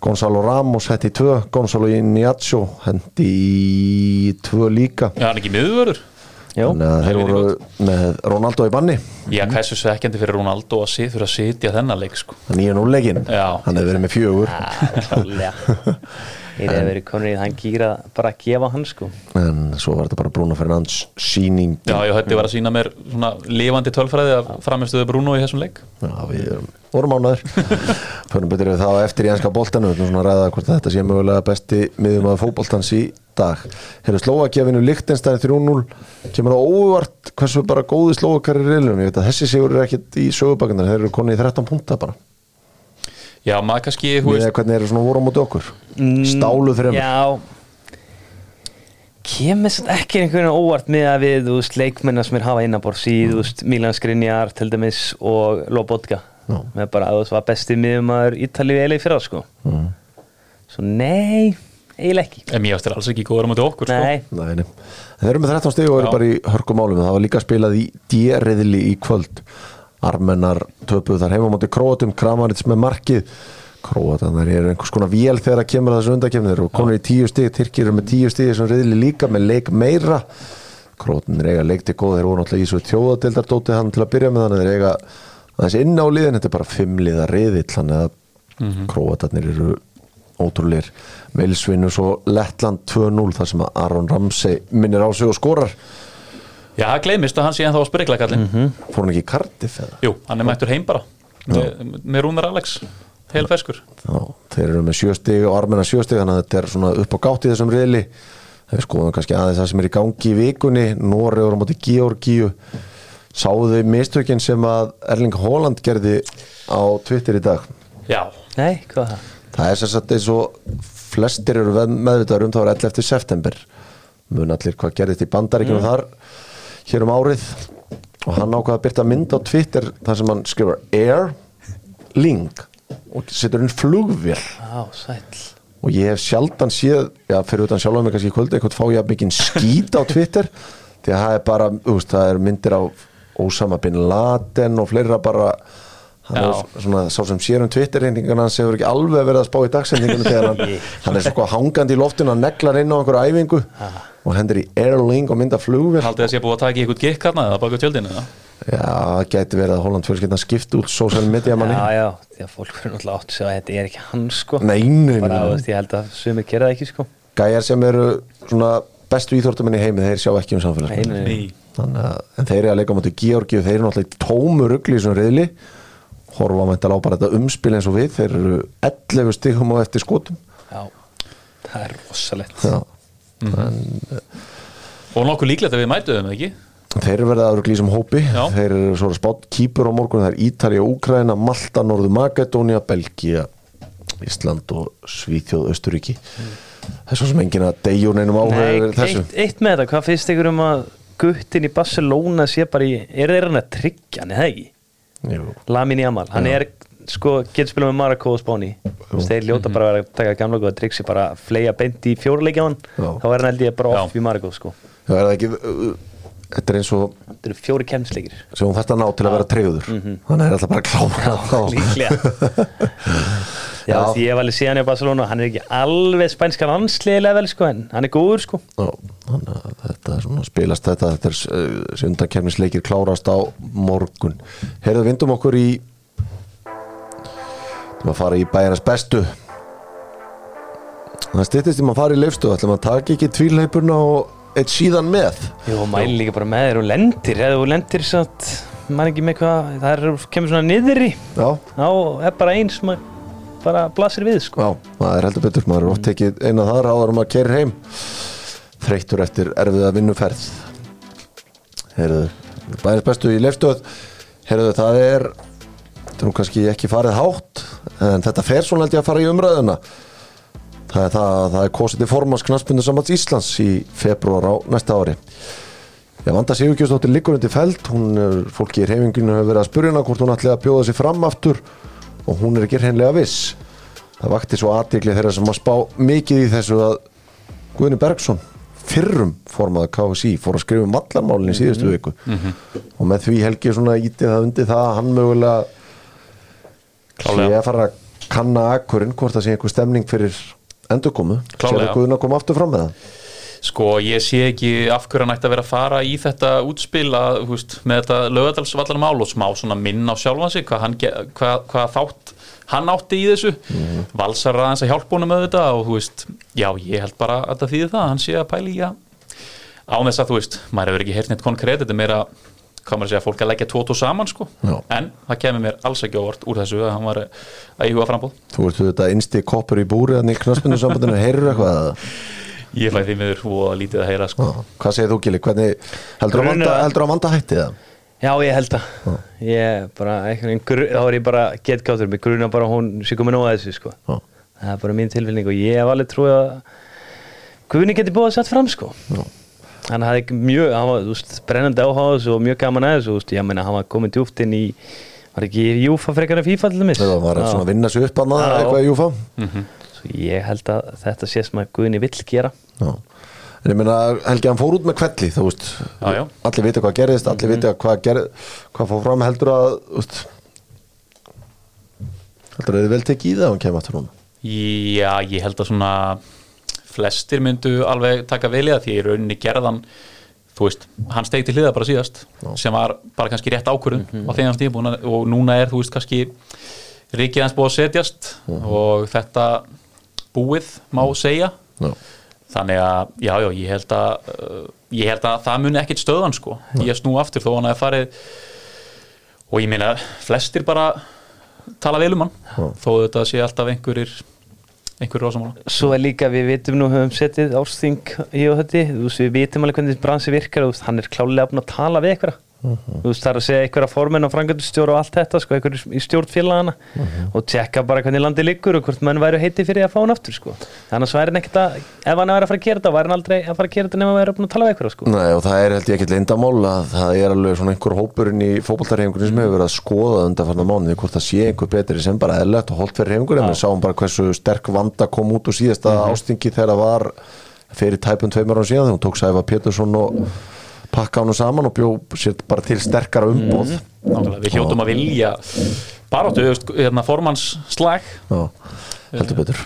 [SPEAKER 1] Gonzalo Ramos hendi í tvö Gonzalo Iñacho hendi í tvö líka.
[SPEAKER 3] Já, hann er ekki
[SPEAKER 1] þannig að þeir voru með Ronaldo í banni.
[SPEAKER 3] Já, hversu svekkjandi fyrir Ronaldo að sit, fyrir að sitja þennan leik sko.
[SPEAKER 1] nýja núleikin,
[SPEAKER 3] Já.
[SPEAKER 1] hann hefur verið með fjögur.
[SPEAKER 2] Klálega Ég hefði verið konur í þann gýra bara að gefa hann sko.
[SPEAKER 1] En svo var þetta bara Bruno Fernandes síning
[SPEAKER 3] Já, ég hætti var að sína mér svona lifandi tölfræði að framistuðu Bruno í þessum leik.
[SPEAKER 1] Já, við erum- vorum ánaður Förum betur við það á eftir í enska boltanu Við erum svona að ræða hvort þetta sé mögulega besti miðum að fótboltans í dag. Hefur Slóakefinu Lichtenstein 3-0 Kemur það óvart hversu bara góði Slóakar í reilum Ég veit að þessi sigur er ekkit í sögubakandar Þeir eru konið í 13 punta bara
[SPEAKER 3] Já, maður kannski, veist
[SPEAKER 1] hvernig eru svona voru á móti okkur? Stálu þreim
[SPEAKER 2] Já. Kemur satt ekki einhvern veginn óvart með að við, þú veist, leikmennar sem er hafa innabors í, þú veist, Milan Skriniar til dæmis og Lobotka.
[SPEAKER 1] Já.
[SPEAKER 2] með bara að veist, var besti miðumæður Ítalíu eiginlega í fyrra, sko.
[SPEAKER 1] Mm.
[SPEAKER 2] Svo nei, eiginlega ekki.
[SPEAKER 3] En mér ást er alls ekki góður á móti okkur sko.
[SPEAKER 2] Nei,
[SPEAKER 1] Nei, nei. En Þeir eru með 13 stig og eru bara í hörkumálum Það var líka spilað í djerriðli í kvöld Armennar töpuð þar heima á móti Króatum, Kramarits með markið. Króatanar eru einhvers konar vél þegar að kemur þessu undakefni Þeir eru konur í 10 stig, Tyrkir eru með 10 stig sem riðli líka með leik meira. Króatanir eiga leik til góð Þeir voru náttúrulega í svo tjóðadildardóti hann til að byrja með þannig Þeir eiga aðeins inn á liðin. Þetta er bara fimmliða riðill Þannig að mm Króatarnir eru ótrúleir Meilsvinnu svo Lettland 2-0 þar sem að Aron Ramsey minnir á sig og skorar
[SPEAKER 3] Já, það gleymist að hann sé ennþá að sprikla kallinn
[SPEAKER 1] fór hann ekki í Cardiff eða?
[SPEAKER 3] Jú, hann er mættur heim bara. Með, með Rúnar Alex, heil feskur
[SPEAKER 1] Já, þeir eru með sjöstig og armenna sjöstig þannig að þetta er svona upp á gátt í þessum riðli. Þeir skoðum kannski aðeins það sem er í gangi í vikunni. Noregur á móti Georgíu. Sáðu mistökin sem að Erling Haaland gerði á Twitter í dag?
[SPEAKER 3] Já,
[SPEAKER 2] nei, hvað er það?
[SPEAKER 1] það er sagt eins og flestir eru meðvitaður um það var 11. september. Mun allir hvað gerðist í bandaríkjum þar hér um árið. Og hann ákvaða að byrta mynd á Twitter þar sem hann skrifar Air Link og setur inn flugvél.
[SPEAKER 2] Á, sæll.
[SPEAKER 1] Og ég hef sjaldan séð já, fyrir utan sjálf mig kannski í kvöldi eitthvað fá ég að mikið skít á Twitter. Því að það er bara, úst, það er myndir á Osama Bin Laden og fleira bara. Hann
[SPEAKER 3] Já.
[SPEAKER 1] er svona, sá sem sér um Twitter-reyningarna hans hefur ekki alveg verið að spá í dagsendingunum þegar hann, hann er svona hangandi í loftinu og neglar inn á einhverju æfingu og hendur í Airlink og mynda flugvél.
[SPEAKER 3] Haldið að sé búið að taka í eitthvað gikk hérna eða baka tjöldinu eða?
[SPEAKER 1] Já, það gæti verið að Holland fjölskyldan skipt út social media manni.
[SPEAKER 2] Já, já, því að fólk verður náttúrulega átt að að þetta er ekki hann sko.
[SPEAKER 1] Nei, nei,
[SPEAKER 2] bara, veist, ég held að sumir gera það ekki sko.
[SPEAKER 1] Gæjar sem eru svona bestu íþórtumenn í heimi þeir sjá ekki um samfélagsmiðla
[SPEAKER 2] Nei, nei, nei.
[SPEAKER 1] Þannig að, en þeir eru að leika móti Georgi og þeir eru náttúrulega í tómu rugli í svona reyðli horfa mæntal á bara þetta umspil eins og við þeir eru 11 stigum á eftir skotum.
[SPEAKER 2] Já, það er rosalegt.
[SPEAKER 1] Já.
[SPEAKER 3] Og nokkuð líklegt að við mætuðum það ekki?
[SPEAKER 1] Þeir eru verið að rugli í sem hópi.
[SPEAKER 3] Já.
[SPEAKER 1] þeir eru svona spátt kýpur á morgun það er Ítalja, Úkraina, Malta, Norður Makedónia Belgia, Ísland og Svíþjóð, Östuríki það er svo sem engin að degjur neinum
[SPEAKER 2] Nei,
[SPEAKER 1] áhuga þessu.
[SPEAKER 2] eitt, eitt með þetta, hvað finnst ykkur um að guttin í Barcelona sé bara í er þeir hann að tryggja hann, eða ekki?
[SPEAKER 1] Jú.
[SPEAKER 2] Lamin Jamal, hann er sko, getur spilað með Marako og Spáni. Þeir ljóta bara að vera að taka gamla góða triksi bara að fleia beint í fjóruleikja hann.
[SPEAKER 1] Já.
[SPEAKER 2] þá er hann held ég bara off í Marako sko.
[SPEAKER 1] Er ekki uh, þetta er eins og
[SPEAKER 2] þetta eru fjóri kemsleikir
[SPEAKER 1] sem hún þarft að ná til að vera treyður þannig er alltaf bara þá.
[SPEAKER 2] líklega. Já,
[SPEAKER 1] Já.
[SPEAKER 2] því ég var alveg síðan í Barcelona. Hann er ekki alveg spænska landsliðilega vel sko, en hann er góður sko.
[SPEAKER 1] Já, þannig að þetta er svona spilast þetta. Þetta er uh, sundakefnisleikir klárast á morgun. Heyrðu, vindum okkur í ætlum að fara í bæjarnas bestu. Það styttist í maður að fara í leifstu ætlum að taka ekki tvíleipurna og eitt síðan með.
[SPEAKER 2] Jú, mæli líka bara með þér og lendir. Eða þú lendir satt, maður ekki með hvað það er, kemur svona niður í
[SPEAKER 1] Já,
[SPEAKER 2] þá er bara eins maður bara blasir við sko.
[SPEAKER 1] Já, það er heldur betur. Maður er oft tekið eina þar áður um að kæra heim. Þreyttur eftir erfiða vinnuferð. Heyrðu, bæjarnas bestu í leifstöð Heyrðu, það er þetta er nú kannski ekki farið hátt en þetta fer svona held ég að fara í umræðuna. Það er, það, það er kosið til formans knaspundu sambands Íslands í februar á næsta ári. Ég vanda Sigurkjóðsdóttir liggur undir feld hún er, fólki í reyfinginu hefur verið að spurja hana hvort hún ætli að bjóða sig fram aftur og hún er ekki hreinlega viss. Það vakti svo aðtikli þeirra sem að spá mikið í þessu að Guðni Bergson fyrrum formaða KSI fór að skrifa um vallarmálinn í síðustu viku. Og með því helgi svona ítið það undir það að hann mögulega
[SPEAKER 3] Klálega.
[SPEAKER 1] sé að fara að kanna akkurinn hvort það sé einhver stemning fyrir endurkomu sér að Guðna koma aftur fram með það
[SPEAKER 3] Sko, ég sé ekki af hverju hann ætti að vera að fara í þetta útspil að, veist, með þetta lögadalsvallarmál og smá svona minn á sjálfan sig hvað, hann, hvað, hvað þátt hann átti í þessu
[SPEAKER 1] Mhm.
[SPEAKER 3] valsar aðeins að hjálpa honum með þetta og þú veist, já, ég held bara að það þýði það, hann sé að pæli í að á þess að, þú veist, maður hefur ekki heyrt neitt konkrétt, þetta er meira hvað maður að segja, fólk að leggja tótt og saman, sko
[SPEAKER 1] Já.
[SPEAKER 3] en það kemur mér alls ekki ávart úr þessu að hann var að íhuga frambóð
[SPEAKER 1] Þú ert þetta innsti koppur í búri þannig í knaspinu sambandinu, heyrur eitthvað eða?
[SPEAKER 3] ég fæ því miður og lítið að heyra, sko
[SPEAKER 1] Já. Hvað segir þú Gili? Hvernig, heldur að vanda,
[SPEAKER 2] að-
[SPEAKER 1] að vanda hætti það?
[SPEAKER 2] Já, ég held að ég bara, gru- þá er ég bara getgáttur, mig gruna bara að hún sé komin á þessu sko
[SPEAKER 1] Já.
[SPEAKER 2] það er bara mín tilfinning og ég hef alveg trúið að Guðni geti búið að setja fram sko
[SPEAKER 1] Já.
[SPEAKER 2] Hann hafði mjög, hann var veist, brennandi áhuga á þessu og mjög gaman að þessu þú veist, ég meina hann var komin djúpt inn í var ekki í Júfa frekar en FIFA til dæmis?
[SPEAKER 1] Það var svona að vinna sig upp að maður
[SPEAKER 2] Já.
[SPEAKER 1] eitthvað í Júfa.
[SPEAKER 2] Svo ég held að þetta sé sem að Guðni vill gera.
[SPEAKER 1] Já. En ég meina, Helgi, hann fór út með kvelli, þú veist.
[SPEAKER 3] Já, já.
[SPEAKER 1] Allir vita hvað gerðist, allir vita hvað gerð hvað fór fram heldur að veist, heldur að þið vel tekið í það ef hann kemur aftur núna?
[SPEAKER 3] Já, ég held að svona flestir myndu alveg taka vel í það því í rauninni gerðan þú veist, hann steig til hliða bara síðast sem var bara kannski rétt ákvörðun á þeim stíðbúin og núna er þú veist kannski ríkið hans búið að setjast og þetta búið má segja.
[SPEAKER 1] Já.
[SPEAKER 3] þannig að, já, já, ég held að uh, ég held að það muni ekkit stöðan sko. Ég snú aftur þó hann að farið og ég meina, flestir bara tala vel um hann. Þó þetta sé alltaf einhverjir einhverjir rosamála
[SPEAKER 2] Svo er líka, við vitum nú, höfum setið ársþing í og þetta, við vitum alveg hvernig bransi virkar, veist, hann er klálega að tala við eitthvað, þú veist, það er að segja einhverja formenn og frangöndustjóra og allt þetta, sko, einhverjir í stjórnfélagana og tjekka bara hvernig landi liggur og hvort menn væru heiti fyrir að fá hann aftur, sko. Þannig að er hann ekkert að, ef hann væri að fara að gera þetta, væri hann aldrei að fara að gera þetta nema að væri búin að tala við eitthvað, sko.
[SPEAKER 1] Nei, og það er held ég ekkert leyndamál að það er alveg svona einhver hópurinn í fótboltarhefingunni sem hefur verið að skoða undanfarnar mánuði hvort það sé einhver betri sem bara eðlert og holt fyrir hefingunni, en við sáum það var fyrir tæpum tveimur án síðan þegar hún tók Sæfa Pétursson og pakka hann saman og bjó sér bara til sterkara umboð.
[SPEAKER 3] Nákvæmlega, við hljótum að vilja þú veist, hérna formans slag
[SPEAKER 1] Já, heldur betur.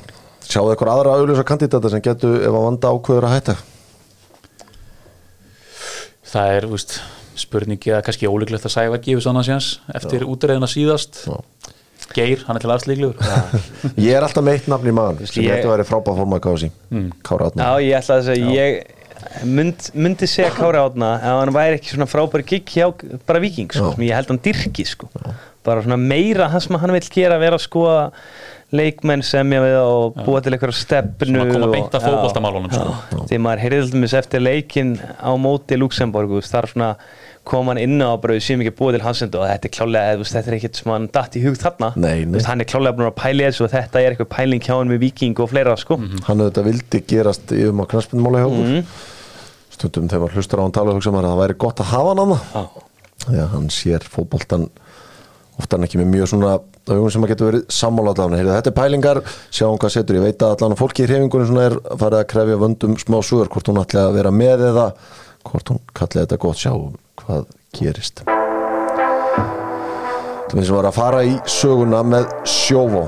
[SPEAKER 1] Sjáðu eitthvað aðra auðlösa kandidata sem getur ef að vanda ákveður að hætta?
[SPEAKER 3] Það er, veist, spurningi að kannski ólíklegt að Sævar gefur svona séns eftir útreðina síðast. Geir, hann er til aðslíklegur
[SPEAKER 1] Ég er alltaf meitt nafn í maður sem
[SPEAKER 2] Ég-
[SPEAKER 1] þetta væri frábæð forma kási
[SPEAKER 3] Mm.
[SPEAKER 1] Kára Átna
[SPEAKER 2] Já, ég ætla að segja, ég mynd, myndi segja Kári Átna ef hann væri ekki svona frábæri gig hjá bara viking, sko,
[SPEAKER 1] Já.
[SPEAKER 2] sem ég held hann dyrki, sko. Bara svona meira það sem hann vil gera, vera að skoða leikmenn semja við og búa til einhverja stefnu.
[SPEAKER 3] Svona koma beint að
[SPEAKER 2] já.
[SPEAKER 3] fótboltamálunum, sko.
[SPEAKER 2] Já. Því maður heyrði til dæmis eftir leikin á móti Luxemburg, þú veist, þar svona kom hann inn á bara við séum ekki búið til hansend og þetta er klálega, þú veist, þetta er ekkert sem hann datt í hug þarna
[SPEAKER 1] Nei, nei.
[SPEAKER 2] Þú veist, hann er klálega búin að pæli þessu og þetta er eitthvað pæling hjá hann með viking og fleira sko
[SPEAKER 1] Hann auðvitað vildi gerast í um á knarspindmála hjá okkur
[SPEAKER 2] Mhm.
[SPEAKER 1] Stundum þegar maður hlustar á hann tala að það væri gott að hafa hann annað
[SPEAKER 2] Já.
[SPEAKER 1] Þegar hann sér fótboltan ofta hann ekki með mjög svona augum sem að getur verið sammála allan Heyrðu, þetta er pælingar, sjáum hvað setur. Ég veit að allan fólki í hrefingunni svona er farið að krefja vöndum smá sugur, hvort hún ætli að vera með eða hvort hún kalli þetta gott. Sjáum hvað gerist. Það finnst sem var að fara í söguna með sjóvó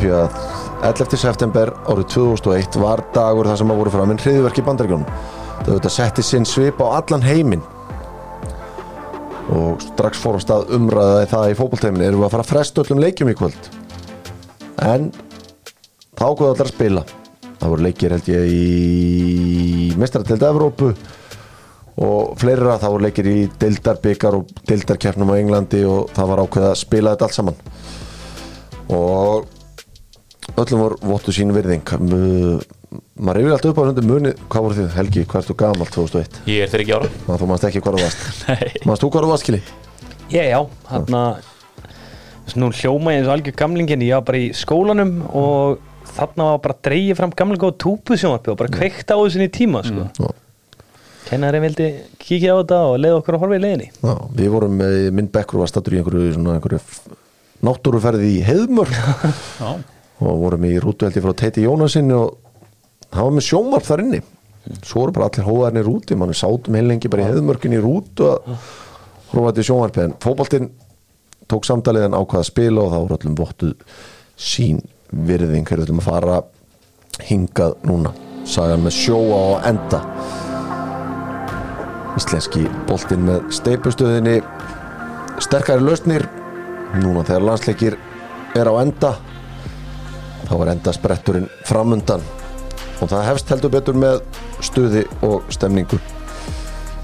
[SPEAKER 1] því að 11. september árið 2001 var dagur þar sem að voru framinn hriðverk í bandaríkjónum það auðvitað setti sinn svip á allan heiminn. Og strax fór á stað umræðaði það í fótbolteiminni erum við að fara að fresta öllum leikjum í kvöld? En þá ákveðu allar að spila. Það voru leikir held ég í mestarateld Evrópu og fleira. Það voru leikir í deildarbyggar og deildarkeppnum á Englandi og það var ákveð að spila þetta allt saman. Og öllum voru vottu sín virðing. Maður reyfir alltaf upp á hundi muni hvað voru þið Helgi, hvað ertu gamall 2001
[SPEAKER 3] Ég er þeir ekki ára.
[SPEAKER 1] Ná, þú manst ekki hvað þú varst.
[SPEAKER 3] Nei.
[SPEAKER 1] manst þú hvað þú varst Kili?
[SPEAKER 2] Ég, já, hann að nú hljóma ég eins og algjör gamlingin ég var bara í skólanum og þarna var bara að dreigja fram gamlinga og túpu sjónvarpi og bara kveikta á þessu í tíma sko.
[SPEAKER 1] Já.
[SPEAKER 2] Kennarinn vildi kíkja á þetta og leiða okkur að horfa í leiðinni.
[SPEAKER 1] Já, við vorum með minn bekkur var stattur í einhverju, svona, einhverju náttúruferði í heiðmörk.
[SPEAKER 3] Já,
[SPEAKER 1] og vorum í rútuheldi frá Teiti Jónasin og hann var með sjónvarp þar inni. Svo voru bara allir hóðarnir úti mann sátum heilengi bara í heiðmörkin í rútu að horfa til sjónvarpi en fótboltinn tók samtalið en ákvaða að spila og þá voru öllum vottuð sín virðing. Hverju ætlum að fara hingað núna sagan með sjóa og enda. Íslenski boltinn með steipustöðinni sterkari lausnir núna þegar landsleikir er á enda þá var enda spretturinn framundan. Og það hefst heldur betur með stuði og stemningu.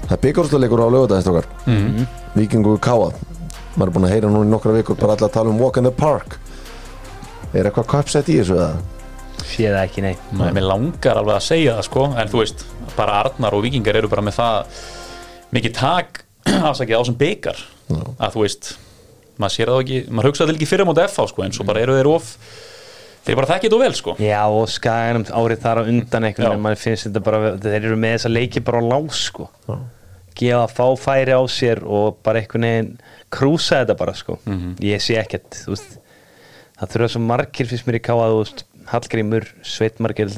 [SPEAKER 1] Það er byggjárslalegur á lögudagins mm. Víkingu Káa maður er búin að heyra núna í nokkra vikur bara allir að tala um walk in the park. Er eitthvað köpsett í þessu eða?
[SPEAKER 2] sé það ekki, nei.
[SPEAKER 3] Mér langar alveg að segja það sko. En þú veist, bara Arnar og Víkingar eru bara með það mikið tak afsakið á sem byggar að þú veist, maður sér það ekki maður hugsaði ekki fyrir á móti FH sko en svo bara eru þeir of þeir bara þekkið þú vel sko.
[SPEAKER 2] Já, og skaganum árið þar á undan einhvern
[SPEAKER 3] Já.
[SPEAKER 2] veginn, mann finnst þetta bara þeir eru með þessa leiki bara á lás sko. Gefa fá færi á sér og bara einhvern veginn krúsa þetta bara sko. Ég sé ekkert, þú veist það þurfa svo margir fyrst mér í káa þú veist, Hallgrímur, Sveitmargir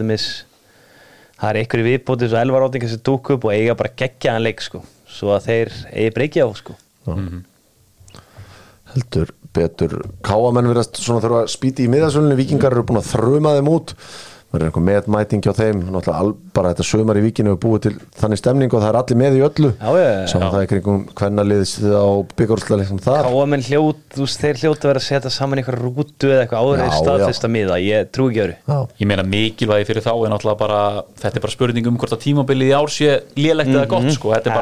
[SPEAKER 2] það er einhverju viðbóti svo elvarótingar sem dúk upp og eiga bara geggjaðan leik sko, svo að þeir eigi breykja á sko.
[SPEAKER 1] Heldur betur káamenn verðast svona þurfa að spýti í miðasölunni. Vikingar eru búin að þruma þeim út. Það er einhver meðmæting hjá þeim. Náttúrulega bara þetta sömar í vikinu er búið til þannig stemning og það er allir með í öllu.
[SPEAKER 2] Já, já, já.
[SPEAKER 1] Sáum það í kringum hvernaliðs á byggjárslali sem þar.
[SPEAKER 2] Káamenn hljót, þú veist, þeir hljóta að vera að setja saman einhver rútu eða eitthvað áður staðfesta miða, ég trú ekki öru
[SPEAKER 3] ég meina mikilvægi fyrir þá er náttúrulega bara þetta er bara spurning um hvort að tímabilið í ár sé lélegt eða gott sko, þetta er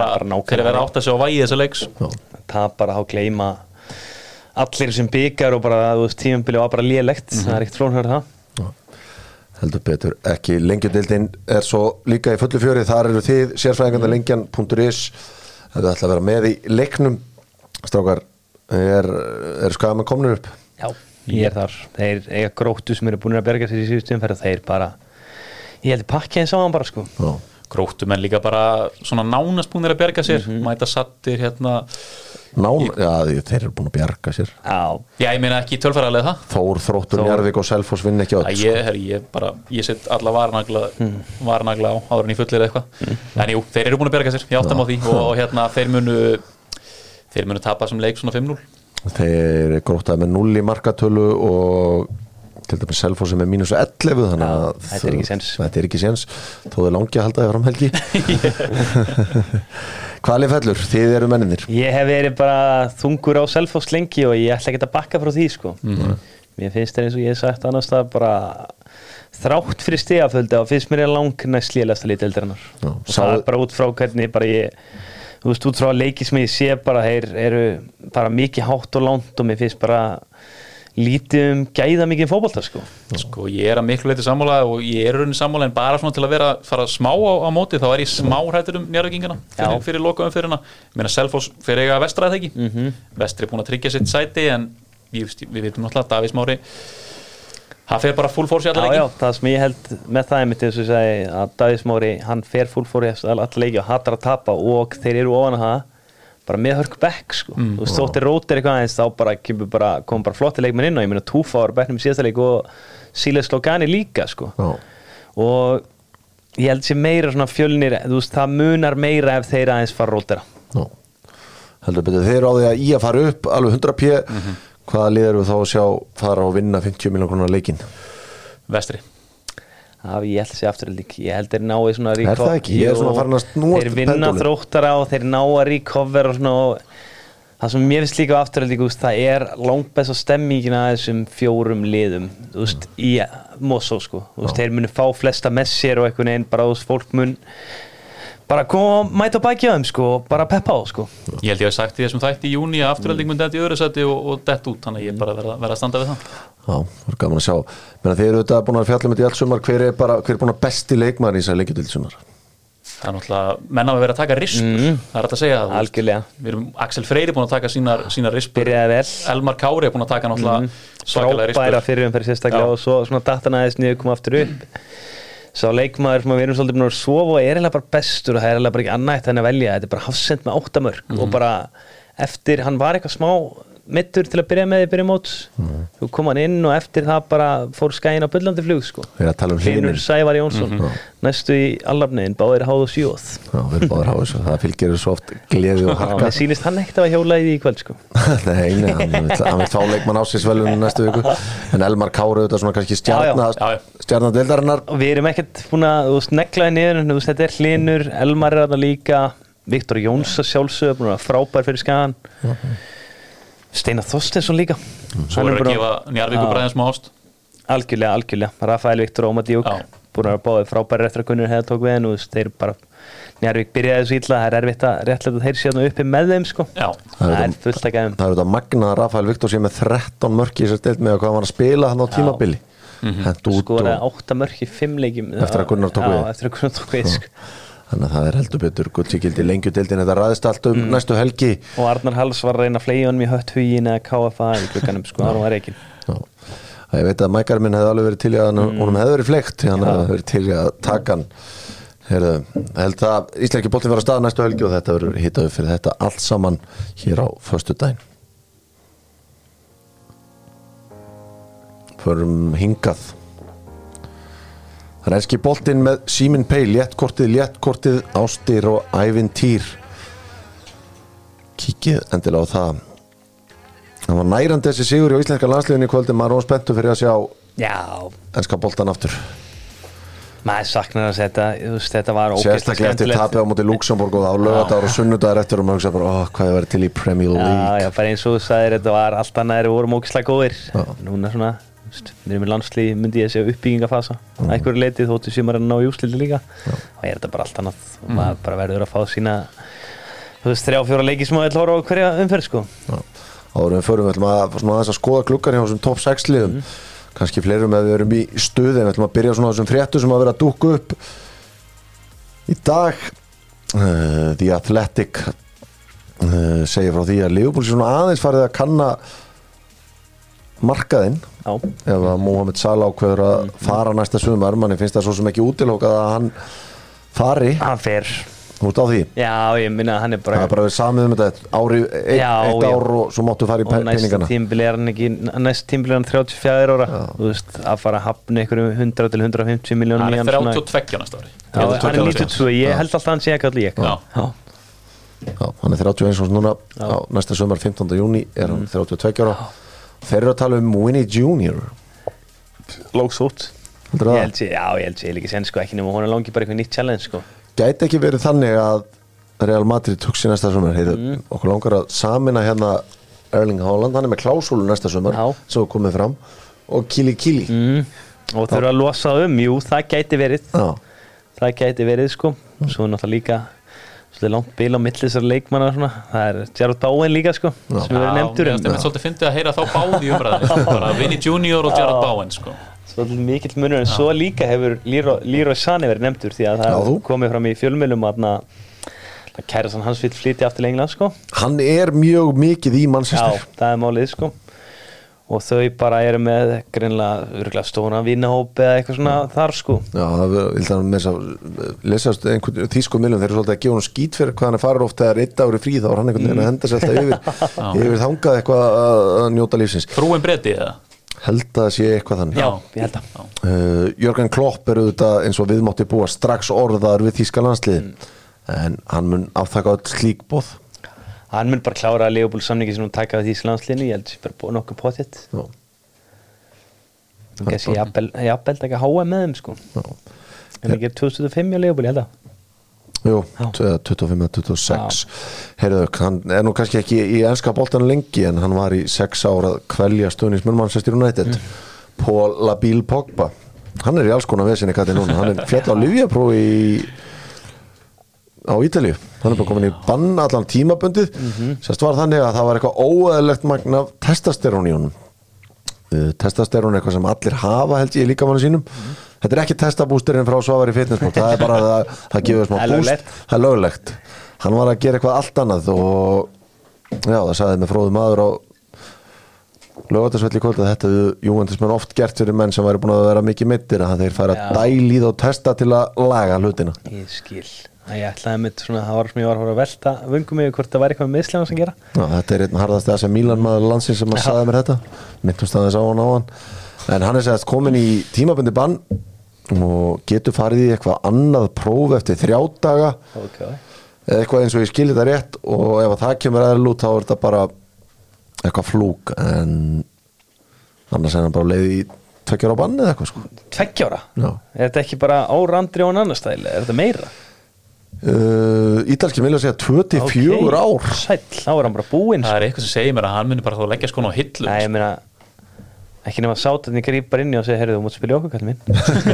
[SPEAKER 3] bara,
[SPEAKER 2] bara
[SPEAKER 3] þeir
[SPEAKER 2] allir sem byggar og bara, tímabili var bara lélegt, það er ekkert flónhör það.
[SPEAKER 1] Heldur betur ekki lengjadildin er svo líka í fullu fjöri þar eru þið sérfræðingarna
[SPEAKER 2] Mm.
[SPEAKER 1] lengjan.is þetta ætla að vera með í leiknum. Strákar er, er skama komnir upp?
[SPEAKER 2] Já, ég er þar, þeir eiga gróttu sem eru búin að berga sér í síðustu umferð þeir bara, ég held að pakka eins á hann bara sko.
[SPEAKER 1] Já.
[SPEAKER 3] Gróttum en líka bara svona nánast búinir að berga sér
[SPEAKER 2] Mhm.
[SPEAKER 3] mæta sattir hérna.
[SPEAKER 1] Nán, já, því- þeir eru búin að bjarga sér.
[SPEAKER 2] Já,
[SPEAKER 3] já ég meina ekki tölfæralega það
[SPEAKER 1] Þór, Þróttur,
[SPEAKER 2] Þór.
[SPEAKER 1] Njarvík og Selfoss vinn ekki öll
[SPEAKER 3] Æ, ég, her, ég, bara, ég set alla varnagla,
[SPEAKER 2] Hmm.
[SPEAKER 3] varnagla á áður en ég fullir eitthvað. En jú, þeir eru búin að berga sér, ég áttam á því. Og, og hérna þeir munu þeir munu tapa sem leik svona 5-0
[SPEAKER 1] þeir grótaði með 0 í markatölu og til dæmis Selfoss sem er mínus 11 þannig að
[SPEAKER 2] þetta er ekki
[SPEAKER 1] þetta er ekki séns. Þó þau langi að halda þið fram helgi. Hvað lið fellur? Þið eru menninir
[SPEAKER 2] Ég hef verið bara þungur á selfos lengi og ég ætla ekki að bakka frá því sko. Mér finnst það eins og ég hef sagt annars það bara þrátt fyrir stegaföldi og finnst mér ég lang næst lélegasta lítildarinnar
[SPEAKER 1] Já,
[SPEAKER 2] og
[SPEAKER 1] sá-
[SPEAKER 2] það er bara út frá hvernig bara ég þú veist út frá leiki sem ég sé bara þeir eru bara mikið hátt og langt og mér finnst bara lítið um gæða mikið fótbolta sko.
[SPEAKER 3] Sko ég er að miklu leiti sammála og ég er raunin sammála en bara svona til að vera fara smá á, á móti þá er ég smá hrættur um njárvíkingana fyrir,
[SPEAKER 2] Já.
[SPEAKER 3] fyrir loka umfyrirna meina Selfoss fyrir eiga vestra eða ekki
[SPEAKER 2] Mhm.
[SPEAKER 3] vestri er búin að tryggja sitt sæti en ég, við veitum náttúrulega að Davís Mári það fer bara full force í alla
[SPEAKER 2] Já, já,
[SPEAKER 3] leiki
[SPEAKER 2] það sem ég held með það og ég segi að Davíð Smári, hann fer fullfóri allar leiki og hattar að tapa og þeir eru ofan að bara með hörk bekk sko.
[SPEAKER 3] Mm.
[SPEAKER 2] þú veist, þóttir rótir eitthvað aðeins þá bara kemur bara, kom bara flotti leikmenn inn og ég meina Túfa var bekknum í síðasta leik og Síles Slogani líka sko.
[SPEAKER 1] Já,
[SPEAKER 2] og ég held sér meira svona fjölnir, þú veist, það munar meira ef þeir aðeins fara rótira
[SPEAKER 1] já Heldur betur, eru á því að í að fara upp alveg 100 p Hvaða lið eru þá að sjá fara og vinna 50 miljón krónar leikin?
[SPEAKER 3] vestri
[SPEAKER 2] Það ég held að sé afturölding Ég held þeir nái svona
[SPEAKER 1] Er það ekki? Ég er svona farin að snúast
[SPEAKER 2] Þeir vinna
[SPEAKER 1] pendúlum.
[SPEAKER 2] þróttara og þeir ná að recover og svona og Það sem mér finnst líka úst, Það er langt best á stemmingina að þessum fjórum liðum úst, í Mosó sko. Úst, Þeir munu fá flesta með sér og einhvern veginn bara úst, fólk mun bara koma og mæta baki á þeim sko og bara peppa á sko.
[SPEAKER 3] Ég held ég að sagt í þessum þætti í júni að afturölding myndi þetta í öðru sæti og, og dett út þannig að ég bara verða verða að standa við það
[SPEAKER 1] Já, það er gaman að sjá. Menna, Þið eru þetta búin að fjalla með þetta í allt sumar. Hver er, bara, hver er búin að besti leikmaður í þessar leikjadöld sumar?
[SPEAKER 3] það er náttúrulega, menn hafa verið að taka rispur. Það er hægt að segja.
[SPEAKER 2] Algjörlega.
[SPEAKER 3] Við erum Axel Freyri búin að taka sínar, sínar rispur.
[SPEAKER 2] Byrjaði vel.
[SPEAKER 3] Elmar Kári er búin að taka náttúrulega svakalega
[SPEAKER 2] frábæra
[SPEAKER 3] rispur
[SPEAKER 2] fyrir umferð sérstaklega
[SPEAKER 3] Já.
[SPEAKER 2] og svo svona datan aðeins niður koma aftur upp. Sá leikmaður sem við erum svolítið búin að sofa og er eiginlega bara bestur og það er eiginlega bara ekki annað eitt en að velja. Þetta er bara hafsend með áttamörk
[SPEAKER 3] Mhm.
[SPEAKER 2] og bara eftir, hann var eitthvað smá mittur til að byrja með í byrja móts.
[SPEAKER 3] Mhm.
[SPEAKER 2] þú kom hann inn og eftir það bara fór skæin á bullandi flug sko.
[SPEAKER 1] Að tala um
[SPEAKER 2] Sævar Jónsson
[SPEAKER 3] Mhm.
[SPEAKER 2] næstu í allafniðin, báðir háð og sjóð.
[SPEAKER 1] Já, við erum báður á þessu Það fylgir svo oft gleði og
[SPEAKER 2] og
[SPEAKER 1] harka.
[SPEAKER 2] mér sýnist hann ekkert að hjóla í því í kvöld sko.
[SPEAKER 1] Nei, nei, hann vil, fá leikmann ásins næstu viku. En Elmar Kári þetta svona kannski stjarna
[SPEAKER 3] Já, já.
[SPEAKER 1] Stjarna deildarinnar
[SPEAKER 2] og við erum ekkert búin að þú veist, negla í niður þetta er Hlinur, Elmar er þarna líka Viktor Jóns að sjálfsögðu búin að vera frábær fyrir skagan Steinar Þorstensson líka.
[SPEAKER 3] Svo
[SPEAKER 2] Hann
[SPEAKER 3] er að gefa Njarvíku
[SPEAKER 2] Já.
[SPEAKER 3] bræðin smá ást.
[SPEAKER 2] Algjörlega, algjörlega, Rafael Viktor Ómadíuk
[SPEAKER 3] Já.
[SPEAKER 2] búin að báðið frábæri eftir að kunnur hefða tók við en þeir bara Njarvík byrjaði þessu illa, það er erfitt að réttlega þeir séðan uppi með þeim sko.
[SPEAKER 3] Já,
[SPEAKER 2] það er fullt að gæðum
[SPEAKER 1] Það er þetta magna að Rafael Viktor sé með 13 mörk í sér deild með hvað hann var að spila hann á tímabili. Hent út
[SPEAKER 2] skoraði
[SPEAKER 1] og
[SPEAKER 2] átta mörk í fimm leikjum.
[SPEAKER 1] Eftir að Gunnar tók við.
[SPEAKER 2] Að.
[SPEAKER 1] Þannig að það er heldur betur gullsíkildi lengjudeildin Þetta ræðist allt um
[SPEAKER 2] Mm.
[SPEAKER 1] næstu helgi
[SPEAKER 2] og Arnar Hals var að reyna að fleia honum í hött hugin eða KFA í klukkanum sko, hann var ekki
[SPEAKER 1] Já. Ég veit að mækar minn hefði alveg verið til í að
[SPEAKER 2] Mm.
[SPEAKER 1] honum hefði verið fleikt hann hefði verið til í að taka hann Heyrðu, held að Íslenski boltin vera að staða næstu helgi og þetta verður hittaðu fyrir þetta allt saman hér á föstu daginn Förum hingað Renski boltin með Símin Pay, léttkortið, léttkortið, ástir og ævintýr Kíkið endilega á það. Það var nærandi þessi sigur í íslenska landsliðinu í kvöldi maður er spenntu fyrir að sjá
[SPEAKER 2] já,
[SPEAKER 1] enska boltan aftur.
[SPEAKER 2] Maður saknar að þú veist, þetta var
[SPEAKER 1] sérstaklega eftir tapið á móti Luxemburg og á lögadagur og sunnudagur eftir og maður hugsa bara, ó, hvað ég verið til í Premier
[SPEAKER 2] já,
[SPEAKER 1] League?
[SPEAKER 2] já, bara eins og þú sagðir þetta var allt annað þegar við vorum ógislega góðir.
[SPEAKER 1] Já.
[SPEAKER 2] núna svona, við erum í landslí myndi ég segja uppbyggingafasa. Mm. einhverju leitið þóttu sem að ná í úsliti líka. Og er þetta bara allt annað. Og maður bara verður að fá sína þú veist, þrjá fjóra leiki sem að vil horfa á hverja umferð sko.
[SPEAKER 1] Já. en við förum við ætlum að, að skoða klukkan hjá þessum top 6 liðum.
[SPEAKER 2] Mhm.
[SPEAKER 1] kannski fleirum að við erum í stuði en við ætlum að byrja svona á þessum fréttu sem að vera að dúkku upp. Í dag uh, The Athletic uh, segir frá því að Liverpool markaðinn.
[SPEAKER 2] Já,
[SPEAKER 1] ef að Mohamed Salah ákveður að fara næsta sumar manni finnst það svo sem ekki útilókað að hann fari.
[SPEAKER 2] Hann fer.
[SPEAKER 1] Út á því?
[SPEAKER 2] Já, ég minna að hann er bara
[SPEAKER 1] það er bara verið samið um þetta ári, eitt,
[SPEAKER 2] Já,
[SPEAKER 1] eitt
[SPEAKER 2] já.
[SPEAKER 1] ár og svo máttu fara í
[SPEAKER 2] og
[SPEAKER 1] peningana.
[SPEAKER 2] er ekki næsta tímbili er hann 34 ára. Þú veist, að fara að hafna ykkur 100 til 150 miljónum
[SPEAKER 3] hann er
[SPEAKER 2] hann svona-
[SPEAKER 3] 32 næsta ári.
[SPEAKER 2] Já, hann er 92, ég held alltaf að hann sé ekki allir ég.
[SPEAKER 3] Já.
[SPEAKER 2] Já.
[SPEAKER 1] Já, hann er 31 og núna á næsta sumar 15. júni er hann 32 ára þeir eru að tala um Winnie Junior.
[SPEAKER 2] Lóks út.
[SPEAKER 1] Heldur
[SPEAKER 2] Ég held sé, já, ég held sé, ég líka sen sko ekki nema hún er langi bara eitthvað nýtt challenge sko.
[SPEAKER 1] Gæti ekki verið þannig að Real Madrid hugsi næsta sumar? Heyrðu,
[SPEAKER 2] Mm.
[SPEAKER 1] okkur langar að samina hérna Erling Haaland, hann er með klásúlu næsta sumar
[SPEAKER 2] Já.
[SPEAKER 1] sem er komið fram og Kili Kili.
[SPEAKER 2] Mm. og þurfa að losa um, jú, það gæti verið.
[SPEAKER 1] Já,
[SPEAKER 2] það gæti verið sko. Svo er náttúrulega líka svolítið langt bil á milli þessar leikmanna svona. það er Gerard Bowen líka sko sem við erum nefndur
[SPEAKER 3] mér finnst svolítið fyndið að heyra þá báði í umræðinu bara Vinnie Junior og Gerard Bowen sko.
[SPEAKER 2] svolítið mikill munur en svo líka hefur Leroy Leroy Sané verið nefndur því að það
[SPEAKER 1] Já,
[SPEAKER 2] komið fram í fjölmjölum að kærasan hans vill flytja aftur til England sko.
[SPEAKER 1] Hann er mjög mikið í
[SPEAKER 2] Já,
[SPEAKER 1] mannsistur
[SPEAKER 2] það er málið sko og þau bara eru með greinlega örgulega stóna vinnahóp eða eitthvað svona þar sko.
[SPEAKER 1] Já, það vil það með þess að lesast einhvern þýsku miljum, þeir eru svolítið að gefa hann skít fyrir hvað hann er farið oft þegar eitt ári frí þá er hann einhvern veginn að henda sér alltaf yfir yfir þangað eitthvað að að njóta lífsins.
[SPEAKER 3] Frúin breyti eða?
[SPEAKER 1] Held að sé eitthvað þannig.
[SPEAKER 2] Já, ég held að.
[SPEAKER 1] uh, Jörgen Klopp er auðvitað eins og viðmátti búa strax orðar við þýska landslið en hann mun aftaka öll slík bóð
[SPEAKER 2] hann mun bara klára að Leopold samningi sem hún taka við því slandslinni, ég held að það er bara búið nokkuð potið
[SPEAKER 1] Já,
[SPEAKER 2] Þú gæsi jafnvel taka HM með þeim sko.
[SPEAKER 1] Já.
[SPEAKER 2] En ekki 2005 á Leopold, ég held að.
[SPEAKER 1] Jú,
[SPEAKER 2] Já.
[SPEAKER 1] 25-26 Heyrðu, hann er nú kannski ekki í enska boltan lengi en hann var í 6 ára að kvelja stöðnismenn Manchester United.
[SPEAKER 2] Mm.
[SPEAKER 1] Paul Labil Pogba. Hann er í alls konar núna hann er fjall á Livjaprófi í á Ítalíu. Hann er bara komin í bann allan tímabundið.
[SPEAKER 2] Mhm.
[SPEAKER 1] sérst var þannig að það var eitthvað óeðlegt magn af testosterón í honum uh, testosterón er eitthvað sem allir hafa held ég í líkamannu sínum.
[SPEAKER 2] Mhm.
[SPEAKER 1] þetta er ekki testabústurinn frá Svavari fitnessport það er bara að það gefur smá
[SPEAKER 2] Það
[SPEAKER 1] búst það er löglegt. Hann var að gera eitthvað allt annað og já það sagði með fróðu maður á lögatarsvelli kvöld að þetta hefðu júendismenn oft gert fyrir menn sem væri búin að vera mikið mittir að þeir færa
[SPEAKER 2] Já.
[SPEAKER 1] dælíð og testa til að laga hlutina
[SPEAKER 2] Ég að ætlaði mitt svona, það var sem ég var að fara að velta vöngum mig hvort það væri eitthvað með meðslega að gera.
[SPEAKER 1] Já, þetta er einn harðast þess að Mílan maður landsins sem að
[SPEAKER 2] Já.
[SPEAKER 1] sagði mér þetta. Myndumst aðeins á hann á hann en hann er segast komin í tímabundi bann og getur farið í eitthvað annað próf eftir þrjá daga.
[SPEAKER 2] Ok,
[SPEAKER 1] eða eitthvað eins og ég skilji þetta rétt og ef að það kemur aðeins lút þá er þetta bara eitthvað flúk. En annars er hann bara leið í tveggjara á bann eða eitthvað sko.
[SPEAKER 2] Tveggjára
[SPEAKER 1] Já.
[SPEAKER 2] Er þetta ekki bara árandri og annar stæli, er þetta meira?
[SPEAKER 1] Uh, Ítalski vilja segja 24
[SPEAKER 2] Ok,
[SPEAKER 1] ár.
[SPEAKER 2] Sæll, þá er hann bara búinn
[SPEAKER 3] það er eitthvað sem segir mér að hann muni bara þá leggja skona á hillu
[SPEAKER 2] Nei, ég meina ekki nema sátarni grípar inn í og segja heyrðu, þú mútt spila í okkur, kall minn.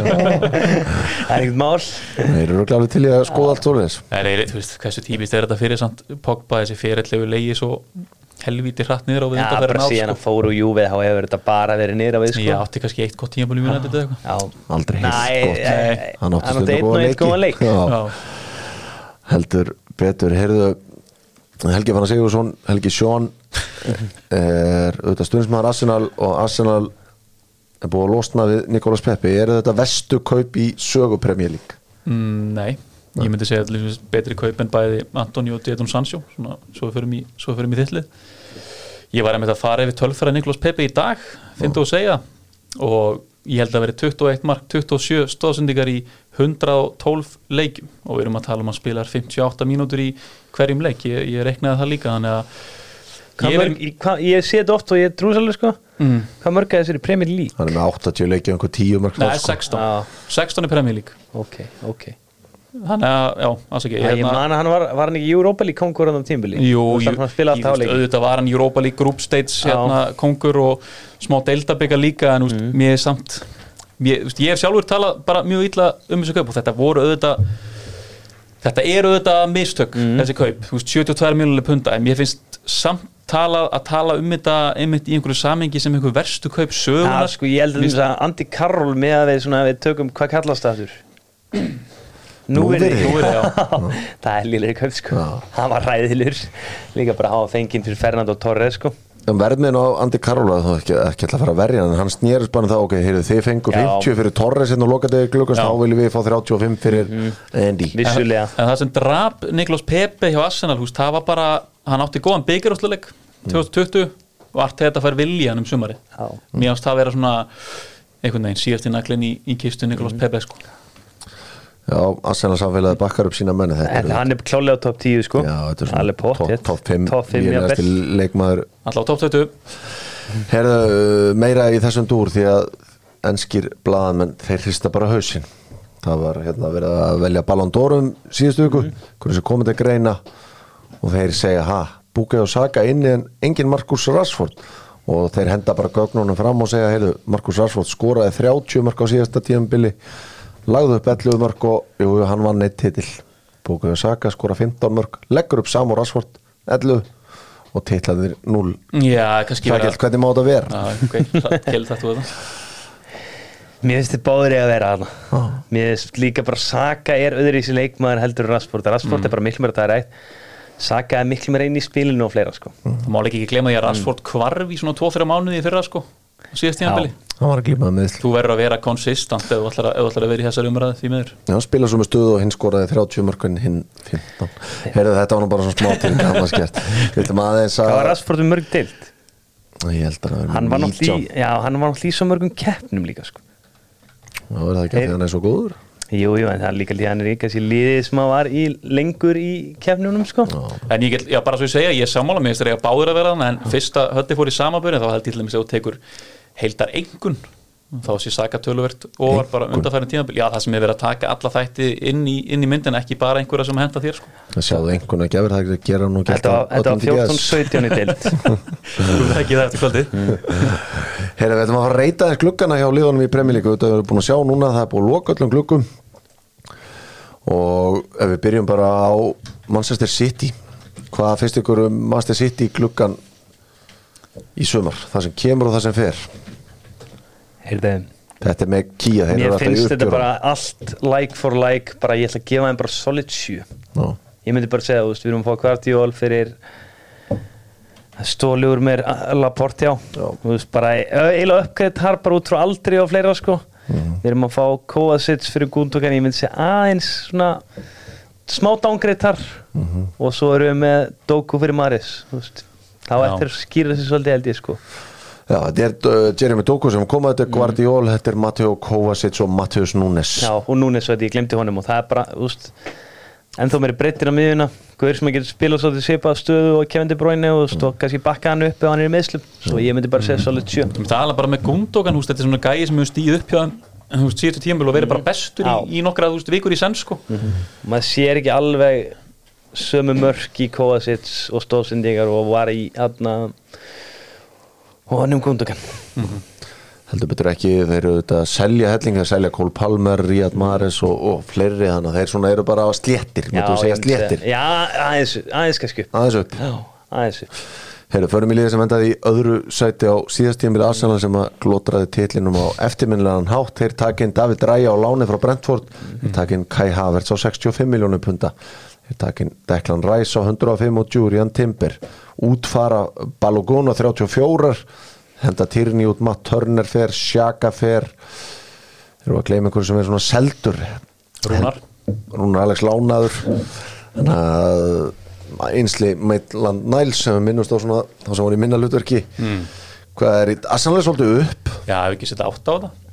[SPEAKER 2] Það er ekkert mál.
[SPEAKER 1] Þeir eru glæðið til í að skoða allt svoleiðis.
[SPEAKER 3] Nei, nei, þú veist, hversu típist er þetta fyrir samt Pogba þessi fyrirlegu leiði svo helvíti hratt niður á við
[SPEAKER 2] Já,
[SPEAKER 3] undanferðin
[SPEAKER 2] bara síðan að
[SPEAKER 3] sko.
[SPEAKER 2] fóru Júvið þá hefur þetta bara verið niður á við sko.
[SPEAKER 3] Ég átti kannski eitt gott í United eða eitthvað.
[SPEAKER 2] Já,
[SPEAKER 1] Aldrei heilt
[SPEAKER 2] Nei,
[SPEAKER 1] gott.
[SPEAKER 2] nei,
[SPEAKER 1] Hann átti stundum góða leiki.
[SPEAKER 2] góðan leik
[SPEAKER 1] Já.
[SPEAKER 3] Já,
[SPEAKER 1] heldur betur. Heyrðu Helgi Fannar Sigursson, Helgi Sjón er auðvitað stundismæður Arsenal og Arsenal er búið að losna við Nikolas Peppi er þetta vestu kaup í sögu premjölík
[SPEAKER 3] mm, nei. Ég myndi segja að er betri kaup en bæði Antoni og Dieton Sancho. Svona, svo við förum í, í þittlið Ég var einmitt að fara yfir tölfæra Niklas Pepe í dag, finnst þú að segja. Og ég held að veri 21 mark 27 stóðsendingar í 112 leikjum. Og við erum að tala um að spilar 58 mínútur í hverjum leik, ég, ég reknaði það líka þannig að
[SPEAKER 2] Hvað
[SPEAKER 3] ég,
[SPEAKER 2] mörg, í, hvað, ég sé þetta oft og ég trúi svolítið sko.
[SPEAKER 3] Mm,
[SPEAKER 2] Hvað mörg að þessir Premier League?
[SPEAKER 1] hann er með 80 leikið og einhver 10 mörg
[SPEAKER 3] Nei,
[SPEAKER 1] sko.
[SPEAKER 3] 16
[SPEAKER 2] Já.
[SPEAKER 3] 16 í Premier League.
[SPEAKER 2] Ok, ok
[SPEAKER 3] Þannig að, já, alls ekki.
[SPEAKER 2] Ég, ég man að hann var, var hann ekki Europa League kongur á tímbili
[SPEAKER 3] Jú, auðvitað var hann Europa League Group States hérna, kongur og smá deildabika líka en mm. mér er samt mér, veist, ég hef sjálfur talað bara mjög illa um þessu kaup og þetta voru auðvitað þetta eru auðvitað mistök þessi kaup, veist, 72 miljonlega punta en mér finnst samt talað að tala um þetta einmitt í einhverju samengi sem einhver verstu kaup
[SPEAKER 2] Já,
[SPEAKER 3] sögunar
[SPEAKER 2] sko, ég held að Andy Carroll með að við, svona, við tökum, hvað kallast það aftur?
[SPEAKER 3] Já.
[SPEAKER 2] Það er lílega kaup, sko. Hann var ræðilur Líka bara að hafa fenginn fyrir Fernando Torres, sko
[SPEAKER 1] en verðmiðin á Andi Karola þá ekki, ekki alltaf að fara að verja hann en hann snýrist bara um það, ok, heyrðu þið fengur
[SPEAKER 2] Já.
[SPEAKER 1] 50 fyrir Torres hérna og lokadegi glukkast
[SPEAKER 3] Já.
[SPEAKER 1] þá viljum við fá 35 fyrir Andy
[SPEAKER 2] Vissulega
[SPEAKER 3] En það sem drap Niklas Pepe hjá Arsenal húst, það var bara, hann átti góðan byggjurúsluleik 2020 og allt þetta fær vilja hann um sumari
[SPEAKER 2] Já.
[SPEAKER 3] mér ást það vera svona einhvern veginn síðast í naglinn í, í kistu Niklas Pepe sko.
[SPEAKER 1] Já, Arsenal samfélagi bakkar upp sína menni þetta
[SPEAKER 2] En hann er klálega á top 10, sko.
[SPEAKER 1] Já, þetta er svona
[SPEAKER 2] pottþétt.
[SPEAKER 1] top 5
[SPEAKER 2] Top 5,
[SPEAKER 1] lélegasti
[SPEAKER 2] jafnvel.
[SPEAKER 1] leikmaður.
[SPEAKER 3] Alltaf á top 20
[SPEAKER 1] Herðu, meira í þessum dúr því að enskir blaðamenn, þeir hrista bara hausinn. Það var hérna verið að velja Ballon d'Orum síðustu viku, hvernig sem komið til greina. Og þeir segja, ha, Búkei og Saka inni en engin Markus Rashford. Og þeir henda bara gögnunum fram og segja, heyrðu, Markus Rashford skoraði 30 mörg á síðasta tíðanbili lagði upp 11 mörg og jú, hann vann eitt titil. Búkei og Saka skora 15 mörg, leggur upp Sam og Rashford 11 og titlaðir 0
[SPEAKER 3] Já, kannski
[SPEAKER 1] Það er ekki hvernig má þetta vera.
[SPEAKER 3] Já, ok, held þetta þú þetta.
[SPEAKER 2] Mér finnst þið báður í að vera hana Mér finnst líka bara Saka er öðru í þessi leikmaður heldur Rashford. Rashford er bara miklu meira það rætt Saka er miklu meira inn í spilinu og fleira sko.
[SPEAKER 3] Það má ekki glema því að Rashford kvarf í svona 2-3 mánuði í fyrra sko síðast tíðanbili
[SPEAKER 1] hann var að glíma með
[SPEAKER 3] Þú verður að vera konsistant ef þú ætlar að, að vera í þessari umræði því miður.
[SPEAKER 1] Já, hann spila svo með stöðu og hinn skoraði 30 mörgum hinn 15 Heyrðu þetta var nú bara svona smá til skert.
[SPEAKER 2] Hvað var mörg
[SPEAKER 1] að það
[SPEAKER 2] Hann var
[SPEAKER 1] 19
[SPEAKER 2] í- já, hann var náttúrulega í svo mörgum keppnum líka sko.
[SPEAKER 1] Það var það ekki að hann er svo góður
[SPEAKER 2] Jú, jú, en það er líka er líka þessi liðið sem að var í lengur í keppnunum sko.
[SPEAKER 3] En ég get, já bara svo ég segja, ég er sammála mér þegar ég báður að vera þannig en fyrst að höndi fór í samabörin þá held ég til dæmis að þú tekur heildar engun þá sé Saka töluvert og var bara undanfærin tímabil. Já það sem er verið að taka alla þætti inn í, inn í myndin ekki bara einhverja sem henda þér sko.
[SPEAKER 1] Það sjáðu einhvern að gefur það gera nú
[SPEAKER 2] Þetta var, þetta var 14-17 í dild
[SPEAKER 3] þú veit ekki það eftir kvöldi
[SPEAKER 1] Heyrðu, við ætlum að fara að reyta þess gluggana hjá liðunum í premjölíku Þetta við erum búin að sjá núna að það er búin að loka öllum gluggum. Og ef við byrjum bara á Manchester City. Hvað finnst ykkur um Manchester City gluggan í sumar? Það sem kemur og það sem fer
[SPEAKER 2] Heyrðu,
[SPEAKER 1] Þetta er með kýja
[SPEAKER 2] mér finnst þetta bara allt like for like bara ég ætla að gefa þeim bara solid 7
[SPEAKER 1] Já.
[SPEAKER 2] ég myndi bara segja, þú veist, við erum að fá kvartjól fyrir stólugur með Laporte á
[SPEAKER 1] Já.
[SPEAKER 2] þú veist, bara eiginlega uppgreitt har bara út frá aldri og fleira sko
[SPEAKER 1] Mhm.
[SPEAKER 2] við erum að fá Kovacic fyrir Gundogan ég myndi segja aðeins svona smá dángreitt har
[SPEAKER 1] Mhm.
[SPEAKER 2] og svo erum við með Doku fyrir Maris þá að skýra þessi svolítið held ég sko
[SPEAKER 1] Já, þetta er uh, Jeremy Doku sem kom að þetta er Guardiol, þetta er Matteo Kovacic og Matteus Núnes
[SPEAKER 2] Já, og svo að ég glemti honum og það er bara, þú veist en þó mér er breyttir á miðjuna. Hver sem að getur spilað svolítið svipað stöðu og Kevin De Bruyne og, mm. og kannski bakka hann upp ef hann er í meðslum svo ég myndi bara segja solid 7
[SPEAKER 3] Það er alveg bara með Gundogan, þú veist, þetta er svona gæi sem hefur stíð upp hjá þeim þú veist, síðustu tímabil og verið bara bestur
[SPEAKER 2] Já.
[SPEAKER 3] í, í nokkra, þú veist, vikur í senn sko.
[SPEAKER 2] Maður sér ekki alveg sömu mörk í Kovacic og stóðsendingar og var í aðna og hann um Gundogan
[SPEAKER 1] heldur betur ekki, þeir eru þetta að selja helling, þeir selja Cole Palmer, Riyad Mahrez og, og fleiri þannig að þeir svona eru bara sléttir, mútu að segja sléttir.
[SPEAKER 2] Já, aðeins, aðeins kannski.
[SPEAKER 1] Aðeins upp,
[SPEAKER 2] Já, aðeins upp.
[SPEAKER 1] Heyrðu, förum í liðið sem endaði í öðru sæti á síðast tímil Arsenal sem að glótraði titlinum á eftirminnilegan hátt, þeir takinn David Raya á láni frá Brentford, þeir takinn Kai Havertz á 65 miljónum punta þeir takinn Declan Rice á 105 og Julian Timber, útfara Balogun á 34 henda Tierney út, Matt Turner fer Shaka fer. Þeir eru að gleyma einhverju sem er svona seldur.
[SPEAKER 3] Rúnar.
[SPEAKER 1] Rúnar Alex Lánaður. Þannig að einsli Maitland Niles sem við minnumst á svona þá sem voru í minna hlutverki. Mm. hvað er í Arsenal er svolítið upp.
[SPEAKER 3] Já, ef ekki setja átt á það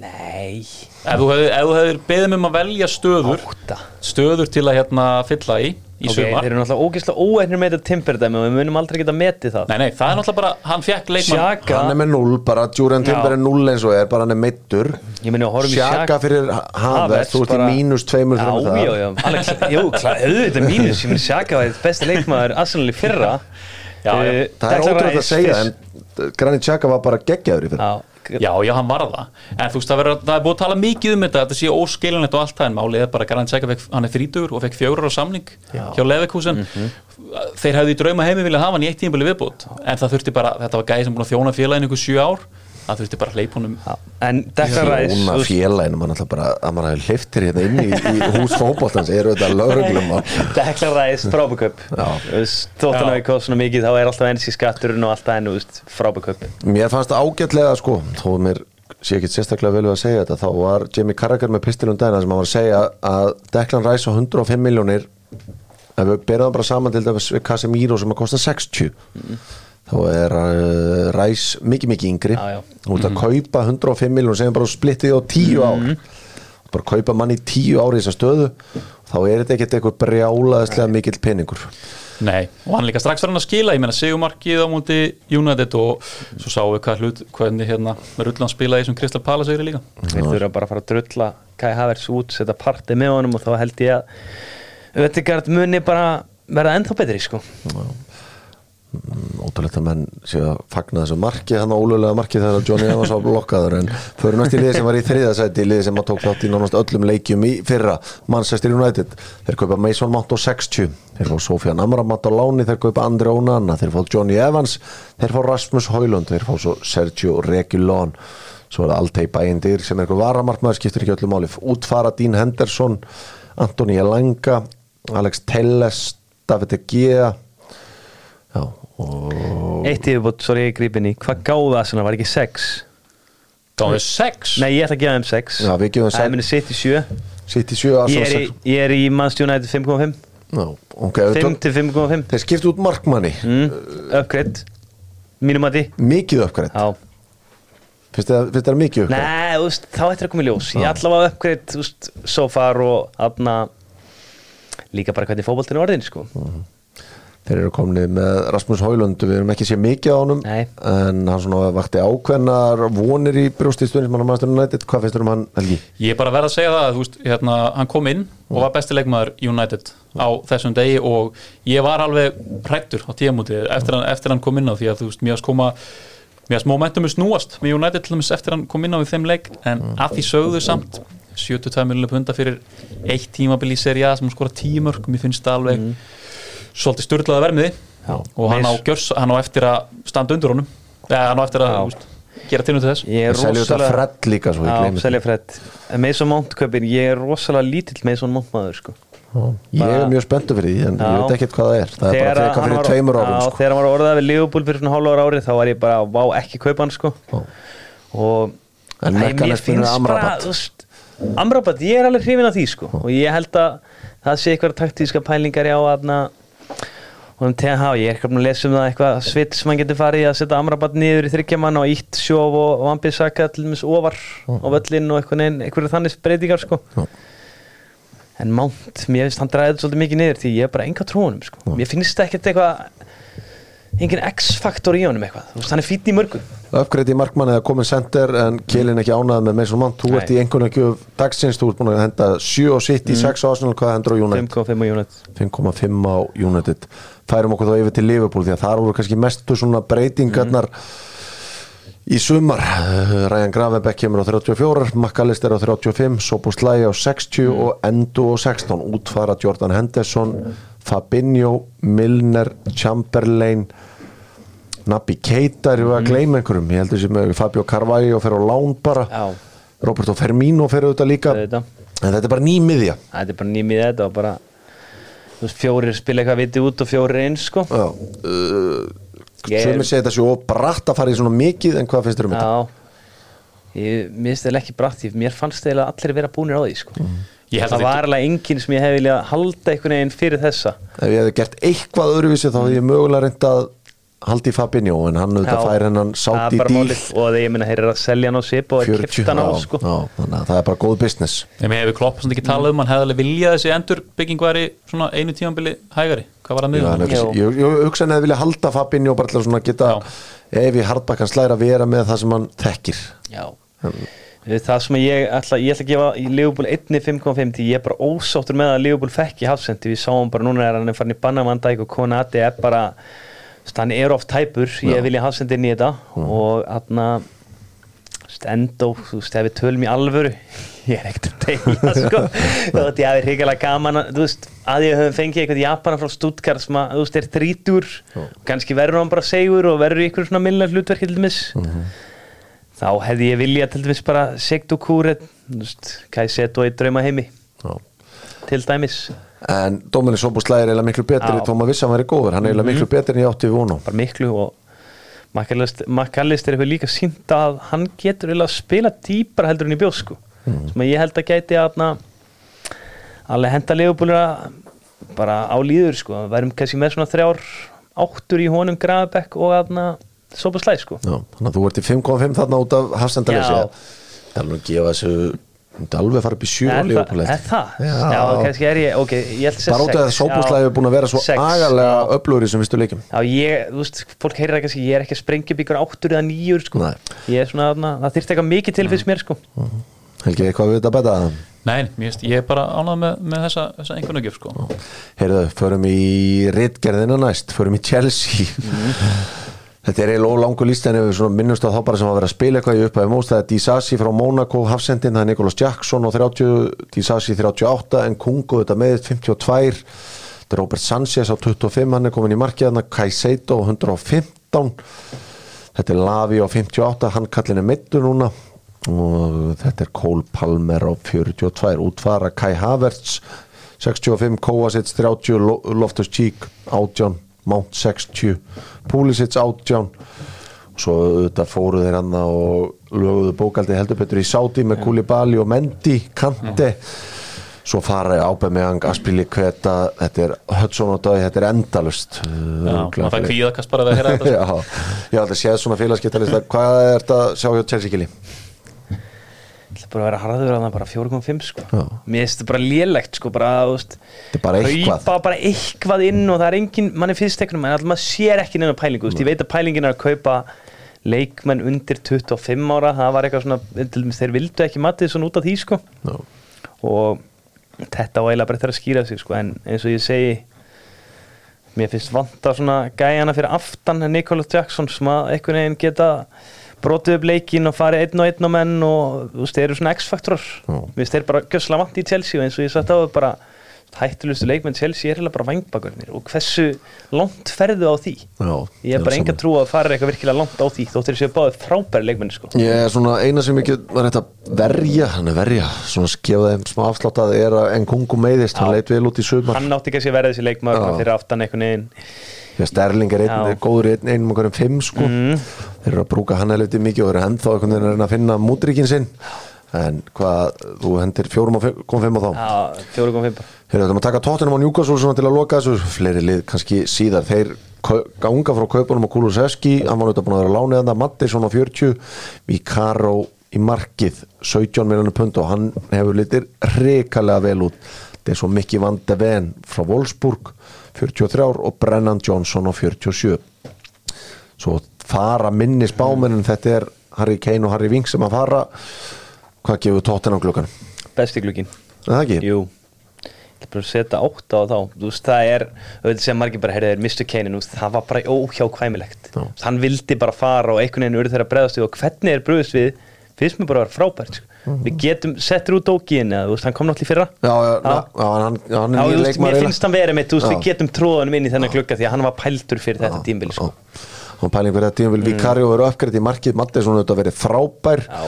[SPEAKER 2] Nei,
[SPEAKER 3] Ef þú hefur, beðið mig um að velja stöður
[SPEAKER 2] átta.
[SPEAKER 3] stöður til að hérna fylla í í
[SPEAKER 2] Ok,
[SPEAKER 3] sumar.
[SPEAKER 2] þeir eru náttúrulega ógeðslega óætnir með þetta timperdæmi og við munum aldrei geta metið það.
[SPEAKER 3] Nei, nei, það er náttúrulega bara, hann fekk leikmann.
[SPEAKER 2] Sjaka,
[SPEAKER 1] hann er með 0, bara Julian Timber
[SPEAKER 2] Já.
[SPEAKER 1] er 0 eins og er, bara hann er meittur
[SPEAKER 2] ég meni að horfum í
[SPEAKER 1] Sjaka fyrir Havertz, þú ert í mínus tveimur
[SPEAKER 2] Já,
[SPEAKER 1] þreimur
[SPEAKER 2] já,
[SPEAKER 1] þar.
[SPEAKER 2] já, Alex, jú, auðvitað mínus ég meni Sjaka var besti leikmaður Arsenal í fyrra.
[SPEAKER 3] Já, já.
[SPEAKER 2] Eh,
[SPEAKER 1] það er ótrúlega að segja en Granit Sjaka var bara geggjaður í fyrir
[SPEAKER 2] Já,
[SPEAKER 3] Já, já, hann var það. En þú veist, það, verður, það er búið að tala mikið um þetta Þetta sé óskilinlegt og allt það En málið er bara Garant Sækja, hann er þrítugur og fekk fjórar á samning hjá Leverkusen. Þeir hefðu í drauma heimi viljað hafa hann í eitt tímabili viðbútt En það þurfti bara, þetta var gæði sem búin að þjóna félaginu ykkur sjö ár Það þurfti bara að hleypa honum
[SPEAKER 2] en Declan Rice
[SPEAKER 1] Þjóna
[SPEAKER 2] þú veist,
[SPEAKER 1] félaginu, mann alltaf bara að mann hafi hliftir hérna inn í, í hús fótboltans eru þetta lögreglum
[SPEAKER 2] Declan Rice, frábæköp
[SPEAKER 1] Já.
[SPEAKER 2] þótt hann hafi kostið svona mikið þá er alltaf ensi skatturinn og alltaf enn frábæköp
[SPEAKER 1] Mér fannst það ágætlega sko þó mér sé ekki sérstaklega vel við að segja þetta þá var Jamie Carragher með pistilum dæna sem hann var að segja að Declan Rice á 105 miljónir ef við berðum bara saman til dæmis við Casemiro sem að kosta 60 þá er uh, Rice mikið mikið yngri.
[SPEAKER 2] Já, já.
[SPEAKER 1] þú ert að kaupa 105 miljónir sem bara splittið á 10 ár. Bara kaupa mann í 10 ári í þessa stöðu þá er þetta ekkert eitthvað brjálaðislega mikill peningur.
[SPEAKER 3] Nei, og hann líka strax var hann að skila, ég meina Sigumarkið á múti United og svo sáum við hvað hlut, hvernig hérna Rullan spilaði í þessum Crystal Palace segri líka.
[SPEAKER 2] Þeir þurfa bara að fara að drulla Kai Havertz út, setja partið með honum og þá held ég að Öttingard muni bara verða ennþá betri sko
[SPEAKER 1] ótrúlegt að menn séu að fagna þessu marki hann á ólulega marki þegar Johnny Evans var blokkaður en fyrir næst í liði sem var í þriðasæti liði sem að tók þátt í nánast öllum leikjum í fyrra Manchester United. Þeir kaupa Mason Mount á 60 þeir fá Sofian Amramat á láni þeir kaupa Andri Onana. Þeir fá Johnny Evans þeir fá Rasmus Højlund þeir fá Sergio Reguilón. Svo er það Altei Bæindir sem er eitthvað varamartmaður skiptir ekki öllum máli. Útfara Dean Henderson Antoni Elanga Alex Telles David Egea Já, og
[SPEAKER 2] Eitt yfirbútt, sorry ég grýp inn í. Hvað gáði það svona, var ekki 6?
[SPEAKER 3] Það var sex?
[SPEAKER 2] Nei, ég ætla að gefa þeim 6
[SPEAKER 1] Já, við gefum
[SPEAKER 2] Það
[SPEAKER 1] sex.
[SPEAKER 2] er minni sitt í 7
[SPEAKER 1] sitt í 7
[SPEAKER 2] Ég
[SPEAKER 1] Arsenal
[SPEAKER 2] er í,
[SPEAKER 1] 6
[SPEAKER 2] ég er í Manchester United 5.5
[SPEAKER 1] Já, ok, við
[SPEAKER 2] 5
[SPEAKER 1] tök-
[SPEAKER 2] til 5.5
[SPEAKER 1] þeir skiptu út markmanni.
[SPEAKER 2] Mm, Uppgreitt Mínum að því
[SPEAKER 1] mikið finnst þið finnst þér mikið uppgreitt
[SPEAKER 2] Nei, þú veist, þá ættir að koma í ljós. Ég ætla að uppgreitt, þú veist, so far og aðna Líka bara hvernig fótboltinn er orðin, sko
[SPEAKER 1] þeir eru komnið með Rasmus Højlund við erum ekki séð mikið á honum
[SPEAKER 2] Nei.
[SPEAKER 1] en hann svona vakti ákveðnar vonir í brjósti stundismann á Master United hvað finnst þér um hann Helgi?
[SPEAKER 3] Ég er bara verða að segja það, þú veist, hérna, hann kom inn og var besti leikmaður United á þessum degi og ég var alveg hrættur á tíamúti eftir, hann- eftir hann kom inn á því að þú veist, að koma mér að momentum snúast með United til dæmis eftir hann kom inn á í þeim leik en að því sögðu samt 72 miljonar punda fyrir eitt tímabil í seri A sem skora 10 mörg, mér finnst það alveg svolítið styrlaða vermiði
[SPEAKER 2] Já.
[SPEAKER 3] og hann á, gjörs, hann á eftir að standa undir honum. Eða hann á eftir að veist, gera tilnum til þess.
[SPEAKER 2] Ég er rosalega
[SPEAKER 1] Fred líka svo ég
[SPEAKER 2] En Mason Mount kaupin, ég er rosalega lítill Mason Mount maður, sko.
[SPEAKER 1] Já, ég er mjög spenntu fyrir því en ég
[SPEAKER 2] Já.
[SPEAKER 1] veit ekkert hvað það er. Það er bara
[SPEAKER 2] hann
[SPEAKER 1] frekar fyrir tveimur árum
[SPEAKER 2] Já,
[SPEAKER 1] sko.
[SPEAKER 2] þegar hann var orðað við Liverpool fyrir svona hálfa ára árið þá var ég bara, vá, ekki kaupa hann sko.
[SPEAKER 1] Já.
[SPEAKER 2] og
[SPEAKER 1] En
[SPEAKER 2] mér finnst
[SPEAKER 1] Amrabat.
[SPEAKER 2] veist, Amrabat, ég er alveg hrifin af því sko. Og ég held að það sé eitthvað taktíska pælingar á aðna og um TH, ég er ekki að lesa um það eitthvað svit sem hann getur farið í að setja Amrabat niður í þryggjaman og ítt sjóf og Vambisaka til dæmis ofar á völlin og eitthvað þannig breytingar sko
[SPEAKER 1] Já.
[SPEAKER 2] en Mount, mér finnst hann dræðið svolítið mikið niður því ég er bara enga trúanum sko. mér finnst ekkert eitthvað engin X-faktor í honum eitthvað. Þú veist, hann er fítn í mörgu.
[SPEAKER 1] Uppgreitt í markmann eða komin center en Kjelin ekki ánað með Mason Mount. Þú ert í einhvern veginn dagsins þú ert búin að henda 7 og sitt í 6 á Arsenal hvað hendur á United?
[SPEAKER 2] 5.5 á United.
[SPEAKER 1] 5,5 á United. Færum okkur þá yfir til Liverpool því að þar voru kannski mestu svona breytingarnar í sumar. Ryan Gravenbeck kemur á 34 McAllister á 35 Soboslai á 60 og Endo á 16 útfara Jordan Henderson Fabinho, Milner Chamberlain Nabi Keita er við að gleyma einhverjum? Ég heldur sem Fabio Carvalho fer á lán bara.
[SPEAKER 2] Já.
[SPEAKER 1] Roberto Firmino fer auðvitað líka.
[SPEAKER 2] Auðvitað.
[SPEAKER 1] en þetta er bara nýmiðja
[SPEAKER 2] þetta er bara nýmið þetta og bara fjórir spila eitthvað viti út og fjórir eins sko.
[SPEAKER 1] Já, uh,
[SPEAKER 2] Ég er-
[SPEAKER 1] segja þetta svo bratt að fara í svona mikið en hvað finnst þér um þetta?
[SPEAKER 2] Já. Ég minnst eða ekki brátt því mér fannst eða allir vera búnir á því sko.
[SPEAKER 3] Að
[SPEAKER 2] það var alveg enginn sem ég hef viljað halda einhvern veginn fyrir þessa.
[SPEAKER 1] Ef ég hefði gert eitthvað öðruvísi þá hefði ég mögulega reynd að haldi í Fabinho en hann auðvitað fær hennan
[SPEAKER 2] það
[SPEAKER 1] sátt í díl
[SPEAKER 2] og þegar ég minna eru að selja hann á sip og er
[SPEAKER 1] 40,
[SPEAKER 2] kipt hann á sko.
[SPEAKER 1] já, þannig að það er bara góð business.
[SPEAKER 3] Mér hefur klopp samt ekki talað um hann hefði alveg viljað þessi endur bygging væri svona einu tímanbili hægari. Hvað var það
[SPEAKER 1] hann hugsa- ég, ég hugsa hann hefði vilja halda Fabinho bara til að svona geta ef í hardbakkan slæra vera með það sem hann þekkir.
[SPEAKER 2] Já Það sem ég ætla, ég ætla að gefa í Leopold 1.5.5 því ég er bara ósáttur með að Leopold fekk í hafsendi við sáum bara núna er hann farin í Bannamandæk og Konati er bara hann er oft tæpur, ég vil í hafsendi inn í þetta og hann endó, þú veist, ef við tölum í alvöru ég er ekkert að tegja sko. Þú veist, ég hafi hrigalega gaman að, veist, að ég höfum fengið eitthvað Japana frá Stuttgart sem að, þú veist, er þrítur kannski verður hann bara segur og verður í ykkur svona millar hlutverk þá hefði ég viljað til dæmis bara segt og kúret hvað ég set og í drauma heimi
[SPEAKER 1] Já.
[SPEAKER 2] til dæmis.
[SPEAKER 1] En Dóminni Sóbúslæði er eiginlega miklu betri þó maður vissi að hann væri góður, hann er eiginlega miklu betri en ég átti við honum
[SPEAKER 2] bara miklu og Makkalistir hefur líka sínt að hann getur eiginlega að spila dýpar heldur en í bjóð sko. Sem að ég held að gæti að alveg henda legubúlur bara á líður sko. Værum kannski með svona þrjár áttur í honum Grafabekk og aðna Sopaslæð sko
[SPEAKER 1] Já, þannig að þú ert í 5.5 þarna út af hafsendalessi
[SPEAKER 2] Já.
[SPEAKER 1] Það er nú að gefa þessu Þetta alveg fara upp í sjö á
[SPEAKER 2] það,
[SPEAKER 1] Liverpool
[SPEAKER 2] er
[SPEAKER 1] eftir.
[SPEAKER 2] það?
[SPEAKER 1] Já.
[SPEAKER 2] Já, kannski er ég, ok, ég held að segja
[SPEAKER 1] Bara út af að
[SPEAKER 2] Já,
[SPEAKER 1] er búin að vera svo
[SPEAKER 2] sex,
[SPEAKER 1] agalega
[SPEAKER 2] já.
[SPEAKER 1] öflugur í sem vistu leikjum
[SPEAKER 2] Já, ég, þú veist, fólk heyrir það kannski, ég er ekki að sprengja upp ykkur áttur eða nýjur, sko
[SPEAKER 1] Nei.
[SPEAKER 2] Ég er svona, þarna, það þyrfti eitthvað mikið til fyrst mér, sko
[SPEAKER 1] Helgi, eitthvað við þetta betta
[SPEAKER 3] Nei, mér finnst, ég er bara ánað með, með þessa, þessa einhvern veginn sko.
[SPEAKER 1] Heyrðu, förum í Ritgerðina næst, förum í Chelsea Þetta er eiginlega ólangur líst en ef við minnumst á þá bara sem að vera að spila eitthvað í upphæði móst það er Disasi frá Monaco, Hafsendin, það er Nicholas Jackson og 30, Disasi 38 en Kungo þetta með 52 þetta er Robert Sanchez á 25 hann er komin í markiðana, Kaiseito á 115 þetta er Lavi á 58, hann kallin er meittur núna og þetta er Cole Palmer á 42 útfara Kai Havertz 65, Kovacic 30 Lo- Loftus Cheek 18 Mount 60 Pulisic 18 og svo auðvitað fóru þeir hann og löguðu bókaldi heldur betur í Saudi með Koulibaly og Mendy Kante. Svo fara Ábemeyang, Aspili Kveta þetta er Hudson og Döði, þetta er endalust
[SPEAKER 3] Já, maður það kvíðakast bara að heyra þetta. Sko.
[SPEAKER 1] Já, ég held að séð svona félagskiptalista. Hvað er þetta að sjá hjá Chelsea Kili?
[SPEAKER 2] Það er bara að vera harður að það bara 4,5 sko
[SPEAKER 1] Já.
[SPEAKER 2] Mér finnst þetta bara lélegt sko bara, veist
[SPEAKER 1] Þetta er bara eitthvað.
[SPEAKER 2] Kaupa bara eitthvað inn og það er engin mann er fyrsteknum, en alltaf maður sér ekki neina pælingu, ég veit að pælingin er að kaupa leikmenn undir 25 ára það var eitthvað svona, til dæmis þeir vildu ekki matið svona út af því sko
[SPEAKER 1] Já.
[SPEAKER 2] og þetta var eiginlega bara eftir að skýra sig sko, en eins og ég segi mér finnst vanta svona gæjana fyrir aftan Nicholas Jackson sem að einhvern veginn geta brotið upp leikin og farið einn og einn og menn og þú veist, þeir eru svona X-faktorar. Mér finnst þeir bara gössla vant í Chelsea og eins og ég sagt á það bara hættulustu leikmenn Chelsea er heila bara vangbakurnir og hversu langt ferðu á því?
[SPEAKER 1] Já,
[SPEAKER 2] ég er bara enga trú að fara eitthvað virkilega langt á því þóttir þessu báðið frábæri leikmenn sko.
[SPEAKER 1] Ég er svona eina sem ekki var þetta verja, hann er verja svona skefða þeim smá afsláttað er að en kungu meiðist, hann leit vel út í sumar.
[SPEAKER 2] Hann átti ekki að sé verið þessi svona fyrir aftan einhvern veginn
[SPEAKER 1] að Sterling er einn,
[SPEAKER 2] Já.
[SPEAKER 1] góður í einn, einum okkur um fimm sko.
[SPEAKER 2] Mhm.
[SPEAKER 1] þeir eru að brúka hann helviti mikið og eru ennþá einhvern veginn að reyna að finna mútríkin sinn. En hvað, þú hendir fjórum og kom fimm á þá?
[SPEAKER 2] Já, 4,5 bara.
[SPEAKER 1] Heyrðu, þetta maður taka tóttunum á Newcastle svona til að loka þessu. Fleiri lið kannski síðar. Þeir ganga frá kaupunum á Kulusevski. Hann var auðvitað búin að vera lánið hann Mattisson á 40 Mikaro í markið 17 miljonur pund og hann hefur litir reikalega vel út. Þetta er svo Mikki Van de Ven frá Wolfsburg 43 ár og Brennan Johnson á 47 svo fara minni spámennin þetta er Harry Kane og Harry Vink sem að fara hvað gefur tóttunum glukkan?
[SPEAKER 2] besti glukkin
[SPEAKER 1] það ekki?
[SPEAKER 2] Jú setja átta á þá Þú veist, það er, auðvitað sem margir bara heyrðir Mr. Kane, það var bara óhjákvæmilegt
[SPEAKER 1] Já.
[SPEAKER 2] Hann vildi bara fara og einhvern veginn urðu þeirra bregðast við og hvernig er brugðist við finnst mér bara að vera frábært sko. Við getum settur út veist, hann kom náttúrulega fyrra
[SPEAKER 1] Já, já, já,
[SPEAKER 2] Já.
[SPEAKER 1] já hann, já, hann
[SPEAKER 2] Já,
[SPEAKER 1] er
[SPEAKER 2] veist, mér finnst hann verið mitt,
[SPEAKER 1] Já.
[SPEAKER 2] við getum tróðanum inn í þennan klukka því að hann var pæltur fyrir þetta tímbil sko.
[SPEAKER 1] Já. hann pæling fyrir þetta tímafél Vikario verið uppgrætt í markið Mattisson auðvitað verið frábær
[SPEAKER 2] Já,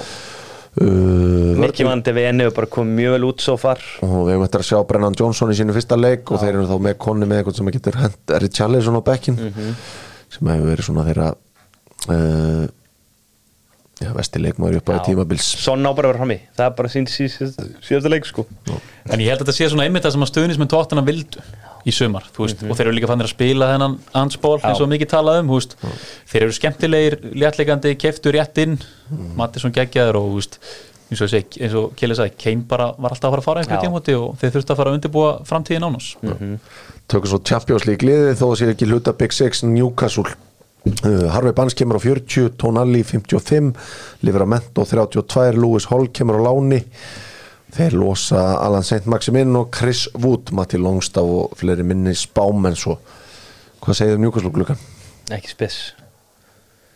[SPEAKER 1] uh,
[SPEAKER 2] Mikki vandi við enni og bara kom mjög vel út svo far
[SPEAKER 1] og við höfum eftir að sjá Brennan Johnson í sínu fyrsta leik og þeir eru þá með konni með eitthvað sem getur hent Richarlison á bekkin
[SPEAKER 2] Mhm.
[SPEAKER 1] sem hefur verið svona þeirra uh, já, vesti leikmaður upp á
[SPEAKER 2] Já.
[SPEAKER 1] tímabils.
[SPEAKER 2] Svo ná bara að vera frammi, það er bara sín síðasta leik sko.
[SPEAKER 3] En ég held að þetta sé svona einmitt það sem að stuðnis með tóttina vildu í sumar, þú veist, og þeir eru líka fannir að spila þennan ansból eins og mikið talað um, veist, þeir eru skemmtilegir, léttleikandi, keftu rétt inn, Mattisson geggjaður og, þú veist, eins og, ég segi, eins og Kjelli sagði, Kane bara var alltaf að fara að fara einhverjum
[SPEAKER 2] Já.
[SPEAKER 3] tímúti og þeir þurftu að fara að undirbúa framtíðin ánás.
[SPEAKER 1] tökum svo Champions League liði þó að sé ekki hluta Big Six Newcastle Harvey Barnes kemur á 40 Tonali 55 Livramento 32 Lewis Hall kemur á láni þeir losa Alan St. Maximin og Chris Wood Matti Longstaff og fleiri minni spámenn svo hvað segir um Newcastle glukkan?
[SPEAKER 2] Ekki spes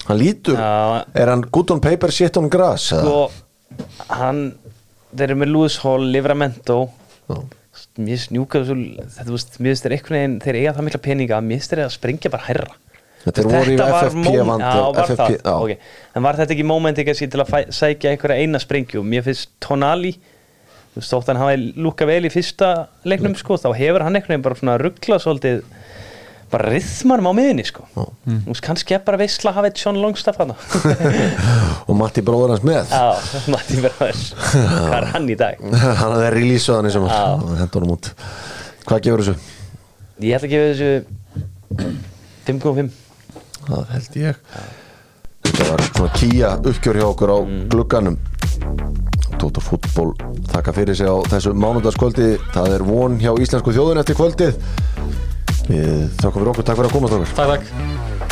[SPEAKER 1] hann lítur,
[SPEAKER 2] Já.
[SPEAKER 1] er hann good on paper shit on grass?
[SPEAKER 2] Sko, hann þeir eru með Lewis Hall, Livramento mér finnst Newcastle þetta, þeir einhvern veginn þeir eiga það mikla peninga, finnst þeir að sprengja bara herra
[SPEAKER 1] Þetta er í
[SPEAKER 2] var
[SPEAKER 1] FFP
[SPEAKER 2] móm-
[SPEAKER 1] vandi
[SPEAKER 2] já, var
[SPEAKER 1] FFP,
[SPEAKER 2] það,
[SPEAKER 1] já.
[SPEAKER 2] ok. en var þetta ekki mómenti kannski til að sækja einhverja eina sprengju? Mér finnst Tonali þú veist, þótt hann hafi lúka vel í fyrsta leiknum sko, þá hefur hann einhvern veginn bara svona ruggla svolítið bara rithmanum á miðinni sko.
[SPEAKER 1] Já.
[SPEAKER 2] þú veist, kannski er bara veistla að hafa eitt Sean Longstaff hana
[SPEAKER 1] og Matti bróður hans með.
[SPEAKER 2] Já, Matti Bráður Hvað er hann í dag?
[SPEAKER 1] hann hafði releasað hann í hann út. Hvað gefur þessu?
[SPEAKER 2] Ég ætla að gefa þessu 5.5
[SPEAKER 1] það held ég. Þetta var svona kýja uppgjör hjá okkur á glugganum. Tóta fútból þakka fyrir sig á þessu mánudagskvöldi. Það er von hjá íslensku þjóðun eftir kvöldið. Við þakka fyrir okkur, takk fyrir að koma
[SPEAKER 3] Takk, takk